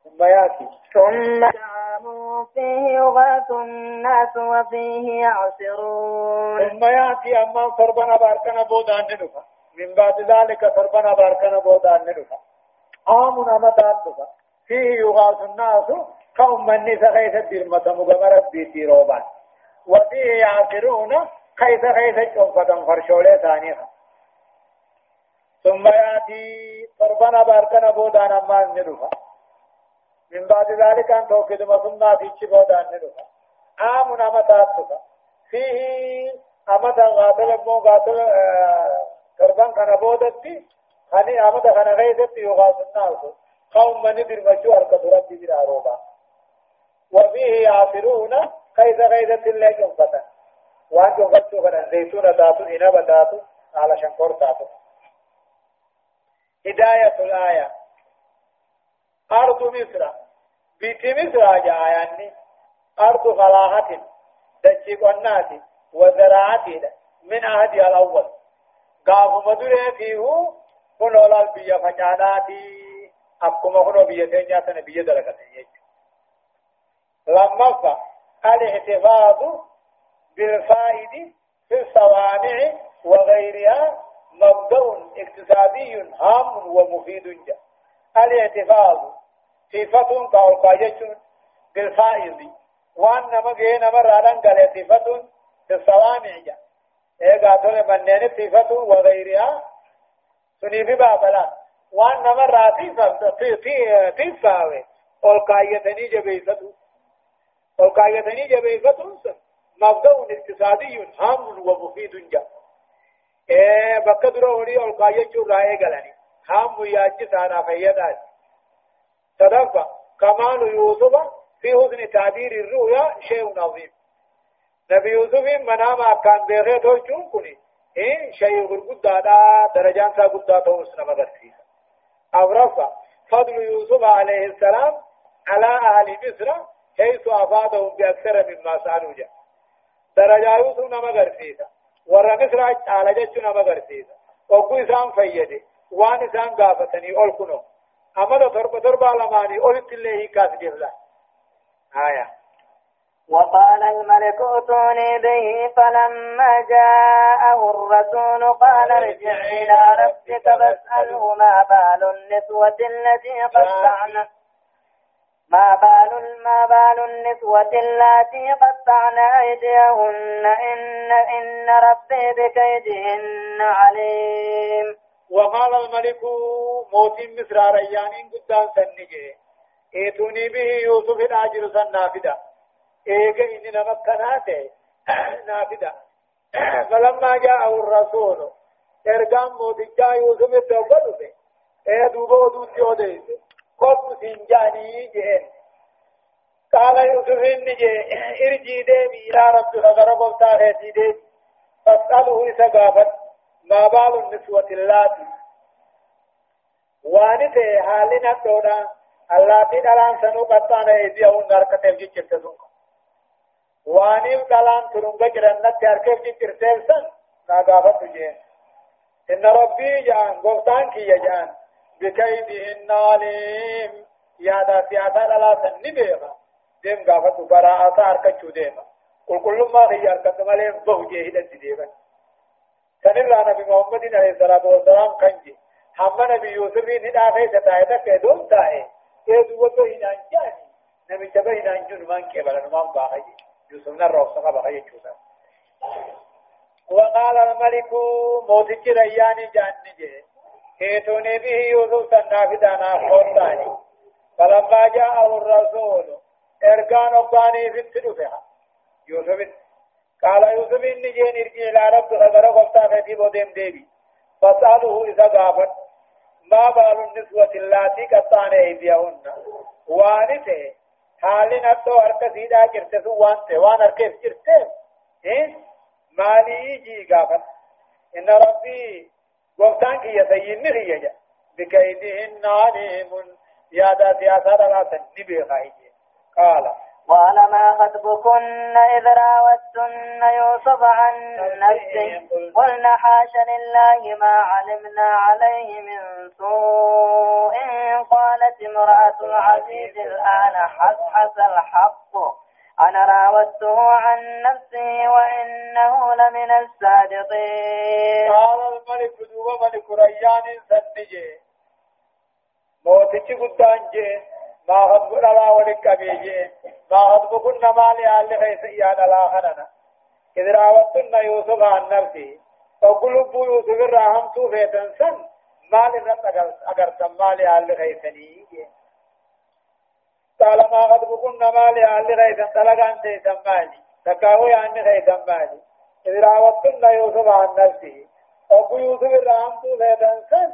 ثم ياتي ثم فيه يغاث الناس وفيه يعصرون ثم ياتي اما صربنا باركنا بودان ندفا من بعد ذلك صربنا باركنا بودان ندفا عام امدان دفا فيه يغاث الناس كأم النساء خيث الدرمة مغمرة بيتي روبان. وفيه يعصرون خيث خيث جنفة فرشولة ثانية ثم يأتي صربنا باركنا بودان اما ندفا من بعد ذلك أن توكد مسنة في شبودان ندفع عام أمتات دفع فيه أمتا غاتل مو غاتل كربان كان بودتي خني أمتا كان غيدت يغاث الناس قوم من در مجو الكثرة در عروبا وفيه يعصرون كيف غيدت الله جنفتا وان جنفتو كان زيتون داتو إنب داتو على شنكور داتو هداية الآية أرض مصر بيت مصر جاياني أرض فلاحة دجي قنات وزراعة من عهد الأول قاف مدري فيه كن أولا البيا فجاناتي أبكم أخنو بيا تنيا بيا درجة لما فا الاحتفاظ بالفائد في الصوامع وغيرها مبدأ اقتصادي هام ومفيد جدا الاعتفاظ صفة وان نما جه نما رادان قال صفة في الصوامع جا إيه قاتل منين صفة وغيرها سني في بابلا وان نما راتي في في في ساوي القاية تني جبيسة القاية تني جبيسة مبدأ اقتصادي هام ومفيد جا إيه بكدرو هوري القاية رأي قالني هم ياجي سانا فيدات تدفع كمال يوسف في حسن تعبير الرؤيا شيء عظيم نبي يوسف منام كان بيغي توجون كني إيه شيء غرقود دادا درجان سا قد دادا وسنا مغرسي أورفا فضل يوسف عليه السلام على أهل مصر حيث أفادهم بأكثر مما سألوا جا درجة يوسف نما غرسيسا ورا مصر على جتشو نما غرسيسا وقو إسان فيدي وان إسان قافتني أول كنو أما ضرب ضرب لماني قلت الله كاس جهلا آية وقال الملك ائتوني به فلما جاءه الرسول قال ارجع إلى ربك فاسأله ما بال النسوة التي قطعن. ما بال ما بال النسوة اللاتي قطعن أيديهن. إن إن ربي بكيدهن عليم. وقال الملك موت مصر ريان قدام سنجي ايتوني به يوسف الآجر سن ايجا اننا مكناته نافدا فلما جاءه الرسول ارقام موت جاء يوسف الدوبل به إيه دوبو دوتي وديس قد سنجاني جهن قال يوسف النجي ارجي ديبي إلى ربك غرب تاهي ديبي فاسأله إذا قافت ما بال النسوة اللاتي وانت حالنا دونا اللاتي دلان سنو قطعنا ايديهن نركتب جيجر تسوك واني دلان ترنگا جرنت تركب جيجر تسن ناقافت جين إن ربي جان قفتان كي جان؟ بكيدهن عليم يا دا سياسة لا تنبيها ديم غافت براءة أركتشو ديما قل كل ما هي أركت مالين بوجه هدى ديما سنلا نبي محمد عليه الصلاة والسلام كنجي هم نبي يوسف هنا خيسة تايدا كدوم تاي كدو وطو هنا جاني نبي جبه هنا جن من كبلا نمان باقي يوسف سقا باقي جوسا وقال الملك موتك رياني جاني جي. هيتوني به يوسف سنافدانا خوتاني فلما جاءه الرسول ارغان أباني في التدفع يوسف قال يوسف إني جين ارجع إلى رب غدر قمتا فتي بوديم ديبي. فسأله إذا غافت ما بال النسوة اللاتي قطعن أيديهن؟ وانته حالين أتو هرك سيدا كرتسو وانته وان هركيف كرته إيه مالي يجي غافت إن ربي قمتان كي يسيني خيجا بكيدهن عليم يادا سياسة لا تنبي خيجي قال قال ما خطبكن إذ راوتن يوسف عن نفسه؟ قلنا حاش لله ما علمنا عليه من سوء. قالت امرأة العزيز الآن حسحس الحق. أنا راودته عن نفسه وإنه لمن الصادقين. قال الملك دوبا ملك ريان سنجي. موتك قدان جي. ما خطب لا ولك بيجي ما خطب كنا مالي آل خيس إيان لا خننا إذ راوتنا يوسف عن نفسه وقلوب يوسف الرحم توفيتا سن. مالي رت أگر تمالي آل خيسني قال ما خطب كنا مالي آل خيسا تلقان تيسا مالي. تكاوي عن خيسا مالي. إذ راوتنا يوسف عن نفسه وقلوب يوسف الرحم توفيتا سن.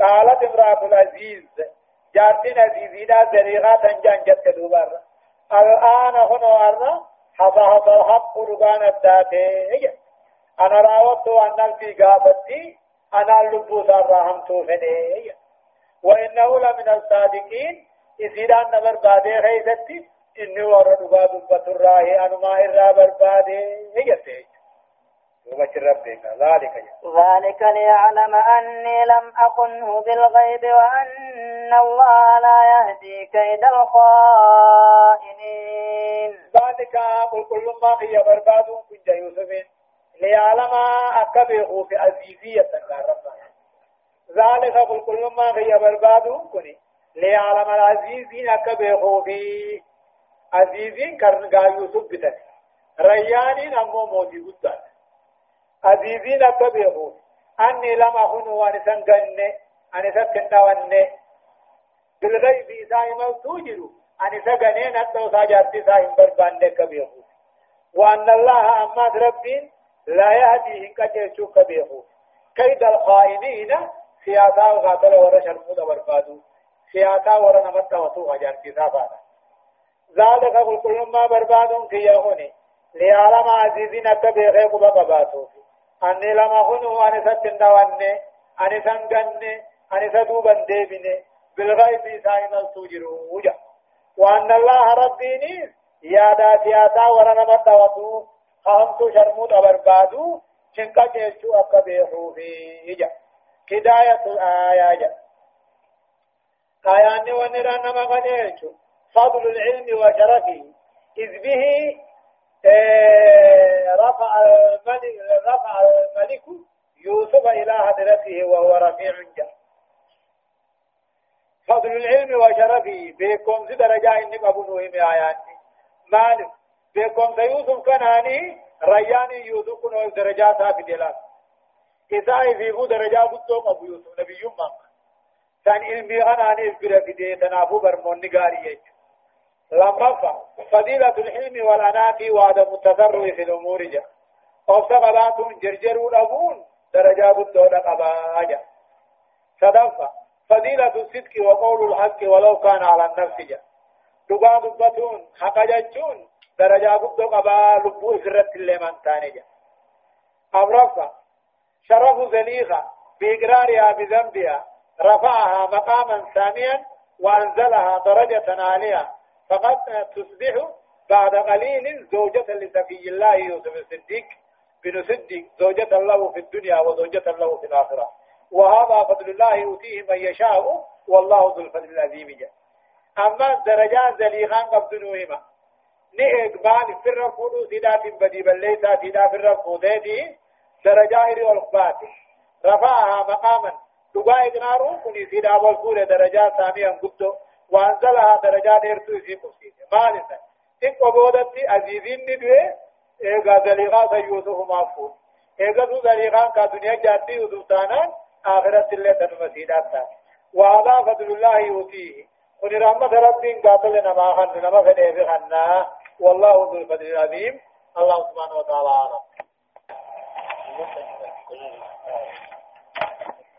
قالت امرأة العزيز جارتين عزيزينا زريغا تنجان جت دوبار الآن هنا أرنا حصحص الحق ربان الداتي أنا راوت أن في قافتي أنا اللبو سارهم توفني. وإنه لمن الصادقين. إذا نبر بادي خيزتي إنه ورد باد بطراه أنما إرى بربادي هي ذلك ذلك ليعلم أني لم أخنه بالغيب وأن الله لا يهدي كيد الخائنين. ذلك قل كل ما هي برباد كنت يوسف. ليعلم أكبه في عزيزية ذلك قل كل ما هي برباد كني ليعلم العزيزين أكبه في عزيزين كرنقا يوسف بتك. ريانين أمو موتي عزيزين أتبعوا أني لم أكن وانسان قنة أنسا كنا ونة بالغيب إسائم توجروا أنسا قنين أتو ساجارتي سائم بربان كبيرو وأن الله أما ربين لا يهديهم كجيشو كبيرو كيد الخائنين سياسة وغاتل ورش المود بربادو سياسة ورنا متوتو هجارتي سابانا ذلك قل كل ما بربادون كي يهوني ليعلم عزيزين أتبعوا قباباتو أني لما هنو أني ستنا واني أني سنغني أني سدوبا ديبني بالغيب سائم التوجرو وجا وأن الله ربيني يا داتياتا ورنا متوتو خامتو شرموت أبربادو شنكا جيشو أكبيحو في إجا هداية الآية جا آياني ونرانا مغنيشو فضل العلم وشرفه إذ به رفع الملك رفع الملك يوسف إلى حضرته وهو رفيع جاء فضل العلم وشرفه بكم زي درجة إنك أبو نوهم آياتي. مالك بكم سيوسف كناني رياني يوسف كنو درجات في دلال إذا في بو درجة بدوم أبو يوسف نبي يوم كان علمي أنا أني إذ في دي تنافو برمون نقاري يجب. لما فضيلة الحلم والأناة وعدم التسرع في الأمور جاء. وسببات جرجر الأبون درجات الدولة قباجة صدفة فضيلة الصدق وقول الحق ولو كان على النفس جا دقا دبتون حق جتون درجة قبض قبا لبو إفرت تاني أمرفا شرف زليغة بإقرارها بذنبها رفعها مقاما ثانيا وأنزلها درجة عالية. فقد تصبح بعد قليل زوجة لسفي الله يوسف الصديق بن صديق زوجة له في الدنيا وزوجة له في الآخرة. وهذا فضل الله يؤتيه من يشاء والله ذو الفضل العظيم. جاء أما درجات زليغان قبض نوهما ني إقبال في الرفوض سيدات بدي بليسا سيدا في الرفوض إلي والقبات. رفعها مقاما. دقا إقنارو كني سيدا والفول درجات ساميا قبضو وأنزلها درجات إرسو في قصيد مالسا إن قبودت عزيزين ندوه إيقا زليغا سيوسف مافون إيقا سو زليغان كا دنيا جاتي يوسفتانا آخرت اللي تنمسيدات وهذا فضل الله يؤتيه. قل رحمة ربي قاتل نما خن نما فدي بخنا والله ذو الفضل العظيم. الله سبحانه وتعالى أعلم.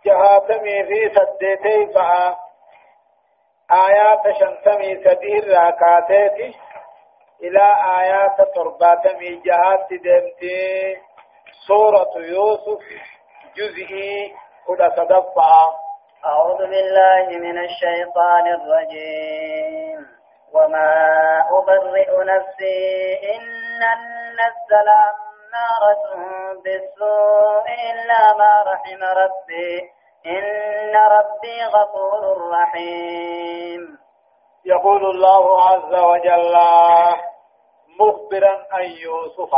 جهاتمي في سديتي فآ. آيات شنتمي سدير راكاتيتي إلى آيات ترباتمي جهات دمتي. سورة يوسف جزئي كل صدفة أعوذ بالله من الشيطان الرجيم. وما أبرئ نفسي إن النفس لأمارة بالسوء إلا ما رحم ربي. إن ربي غفور رحيم. يقول الله عز وجل مخبرا عن يوسف.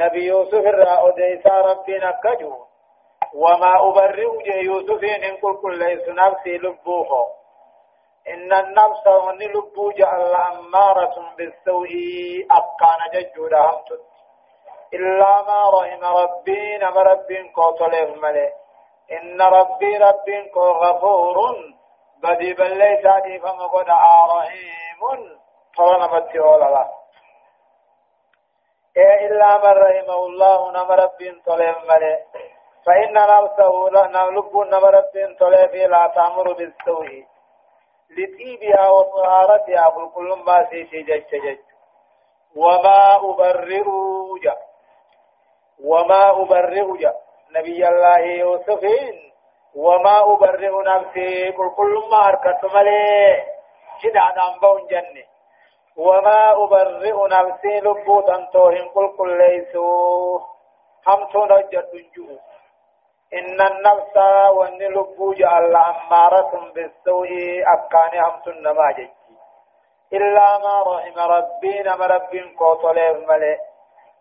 نبي يوسف الرأى ربنا كجو وما أبرئ يوسف إن كل كل ليس نفسي لبوه. إن النفس لبو جعل أمارة بالسوء أبقان ججودا همتت إلا ما رحم ربي نما ربي قوتله ملي. إن ربي ربي غفور. بدي بل ليس فما قد رحيم. فلنا بتيول الله إيه إلا من رحمه الله نما ربي طلب ملي فإن نفسه نلب نمرت طلب لا تأمر بالسوء. لطيبها وطهارتها قل كل ما سيسي جج جج. وما أبرئ وما أبرئ نبي الله يوسفين وما أبرئ نفسي قل كل ما أركت ملي. جدا نمبون جنة؟ وما أبرئ نفسي لبو تنتوهم قل كل ليسوا هم تنجد جؤوا إن النفس وأن لبو جعل أمارة بالسوء أبكان همسن ما جي إلا ما رحم ربي نما ربي كو طلب ملي.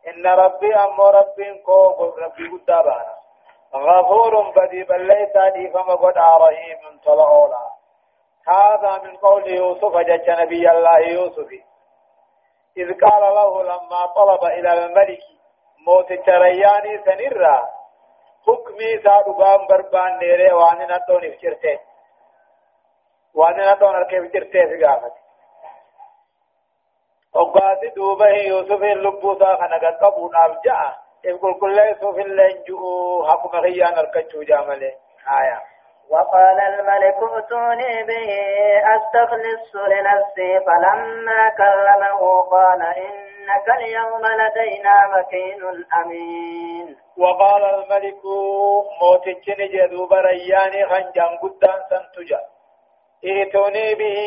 إن ربي أم ربي كو ربي قدابانا غفور بدي بل ليس دي فما قد رحيم طلعولا هذا من قول يوسف جج نبي الله يوسف. إذ قال له لما طلب إلى الملك موت الترياني سنرا حكمي سادو قام بربان نيري واني نتون افجرته واني نتون اركي افجرته في قامت وقاسي دوبه يوسف اللبو سا خنقا قبون افجاء يقول كل يوسف اللنجو حكم غيان اركجو جامله آية. وقال الملك ائتوني به استخلص لنفسي فلما كلمه قال إنك اليوم لدينا مكين أمين. وقال الملك موتجن جدوب رياني خنجان قدان سنتجا. ائتوني به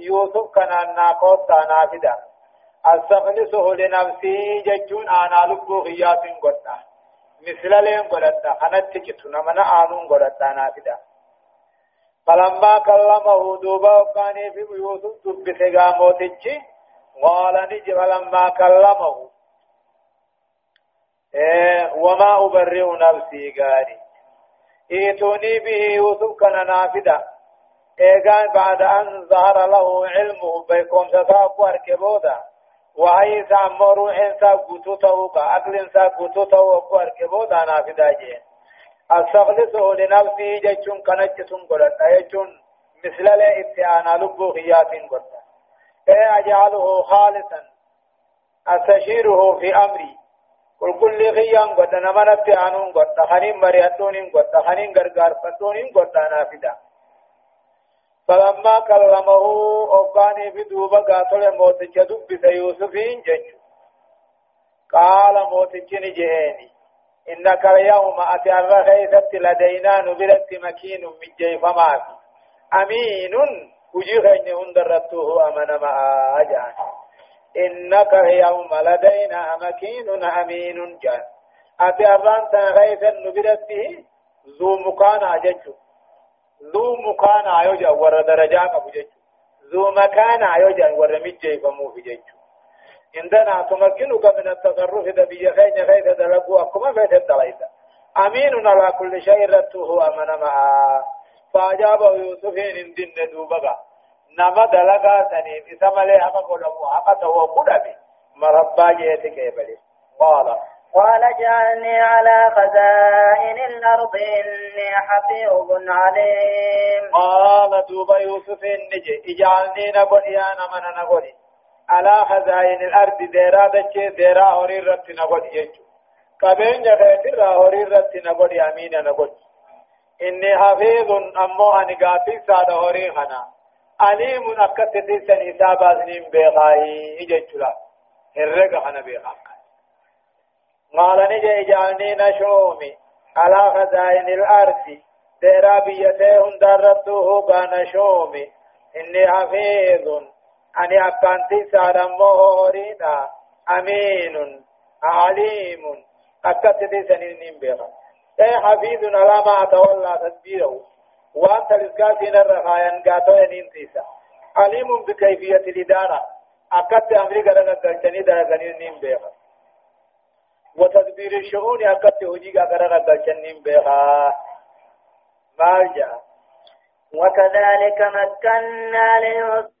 يوسف كان ناقوت نافدا استخلصه لنفسي ججون أنا لبو غيات قدنا مثل لين قدنا خنت جتنا من آنون قدنا نافدا فلما كلمه دوبا كان في يوسف تبث موتجي قال نجي فلما كلمه إيه وما أبرئ نفسي قالي ائتوني به يوسف كان نافدا إيقان بعد أن ظهر له علمه بيكم تتاق واركبودا وهي سامو روح انسا قطوته كأقل انسا قطوته واركبودا نافدا جين استخلصه لنفسي جيشون كنجتون قلت يجون مثل الاتعانا لبو خيات قلت إيه أجعله خالصا. أستشيره في أمري قل كل غيان قد نمنت عنون قد خنين مريتون قد خنين غرغار فتون قد نافدا فلما كلمه أباني بدوبا قاتل موتك دبس يوسفين جج قال موتك نجيني إنك اليوم أتي الرخيثة لدينا نبرت مكين من جيف ماك أمين وجيخين هندرته أمن ما أجان. إنك اليوم لدينا مكين أمين جان. أتي الرانتا غيثا نبرت ذو مكان أججو. ذو مكان أيوجا ور درجات أبو ذو مكان أيوجا ور مجي فمو في جيجو. عندنا تمكنك من التصرف إذا بيخين خيث دلقوا أكما فيت الدليسة أمين على كل شيء رته أمن معا فأجابه يوسف إن دين دوبغا نما دلقا سنين إسم لي حقا قلمو حقا تو قدمي مربا جيتك إبلي قال قال اجعلني على خزائن الأرض إني حفيظ عليم. قال دوبا يوسف النجي اجعلني نقول يا نمنا نقول. على خزائن الأرض ديرا دچه ديرا هوري رت نقول يجو قبين جغيت را هوري رت نقول يمين نقول. إني حفيظ أمو أني قاتل سادة هوري خنا. عليم أكتتي سني سابازنين بيغاي إججلا هرق خنا بيغاك. قال نجي اجعلني نشومي. على خزائن الأرض. ديرا بيتهم دربته بنشومي إني حفيظ. أني أكانتي سارا مهورينا أمين. عليم. أكتتي سنين بها أي حفيظ على ما أتولى تدبيره. وأنت لسكاتين الرخايا قاتو ينين تيسا. عليم بكيفية الإدارة. أكت أمريكا لنا بها وتدبير الشؤون أكت هجيك أقرر قلتنين بها مالجا. وكذلك مكنا ليوسف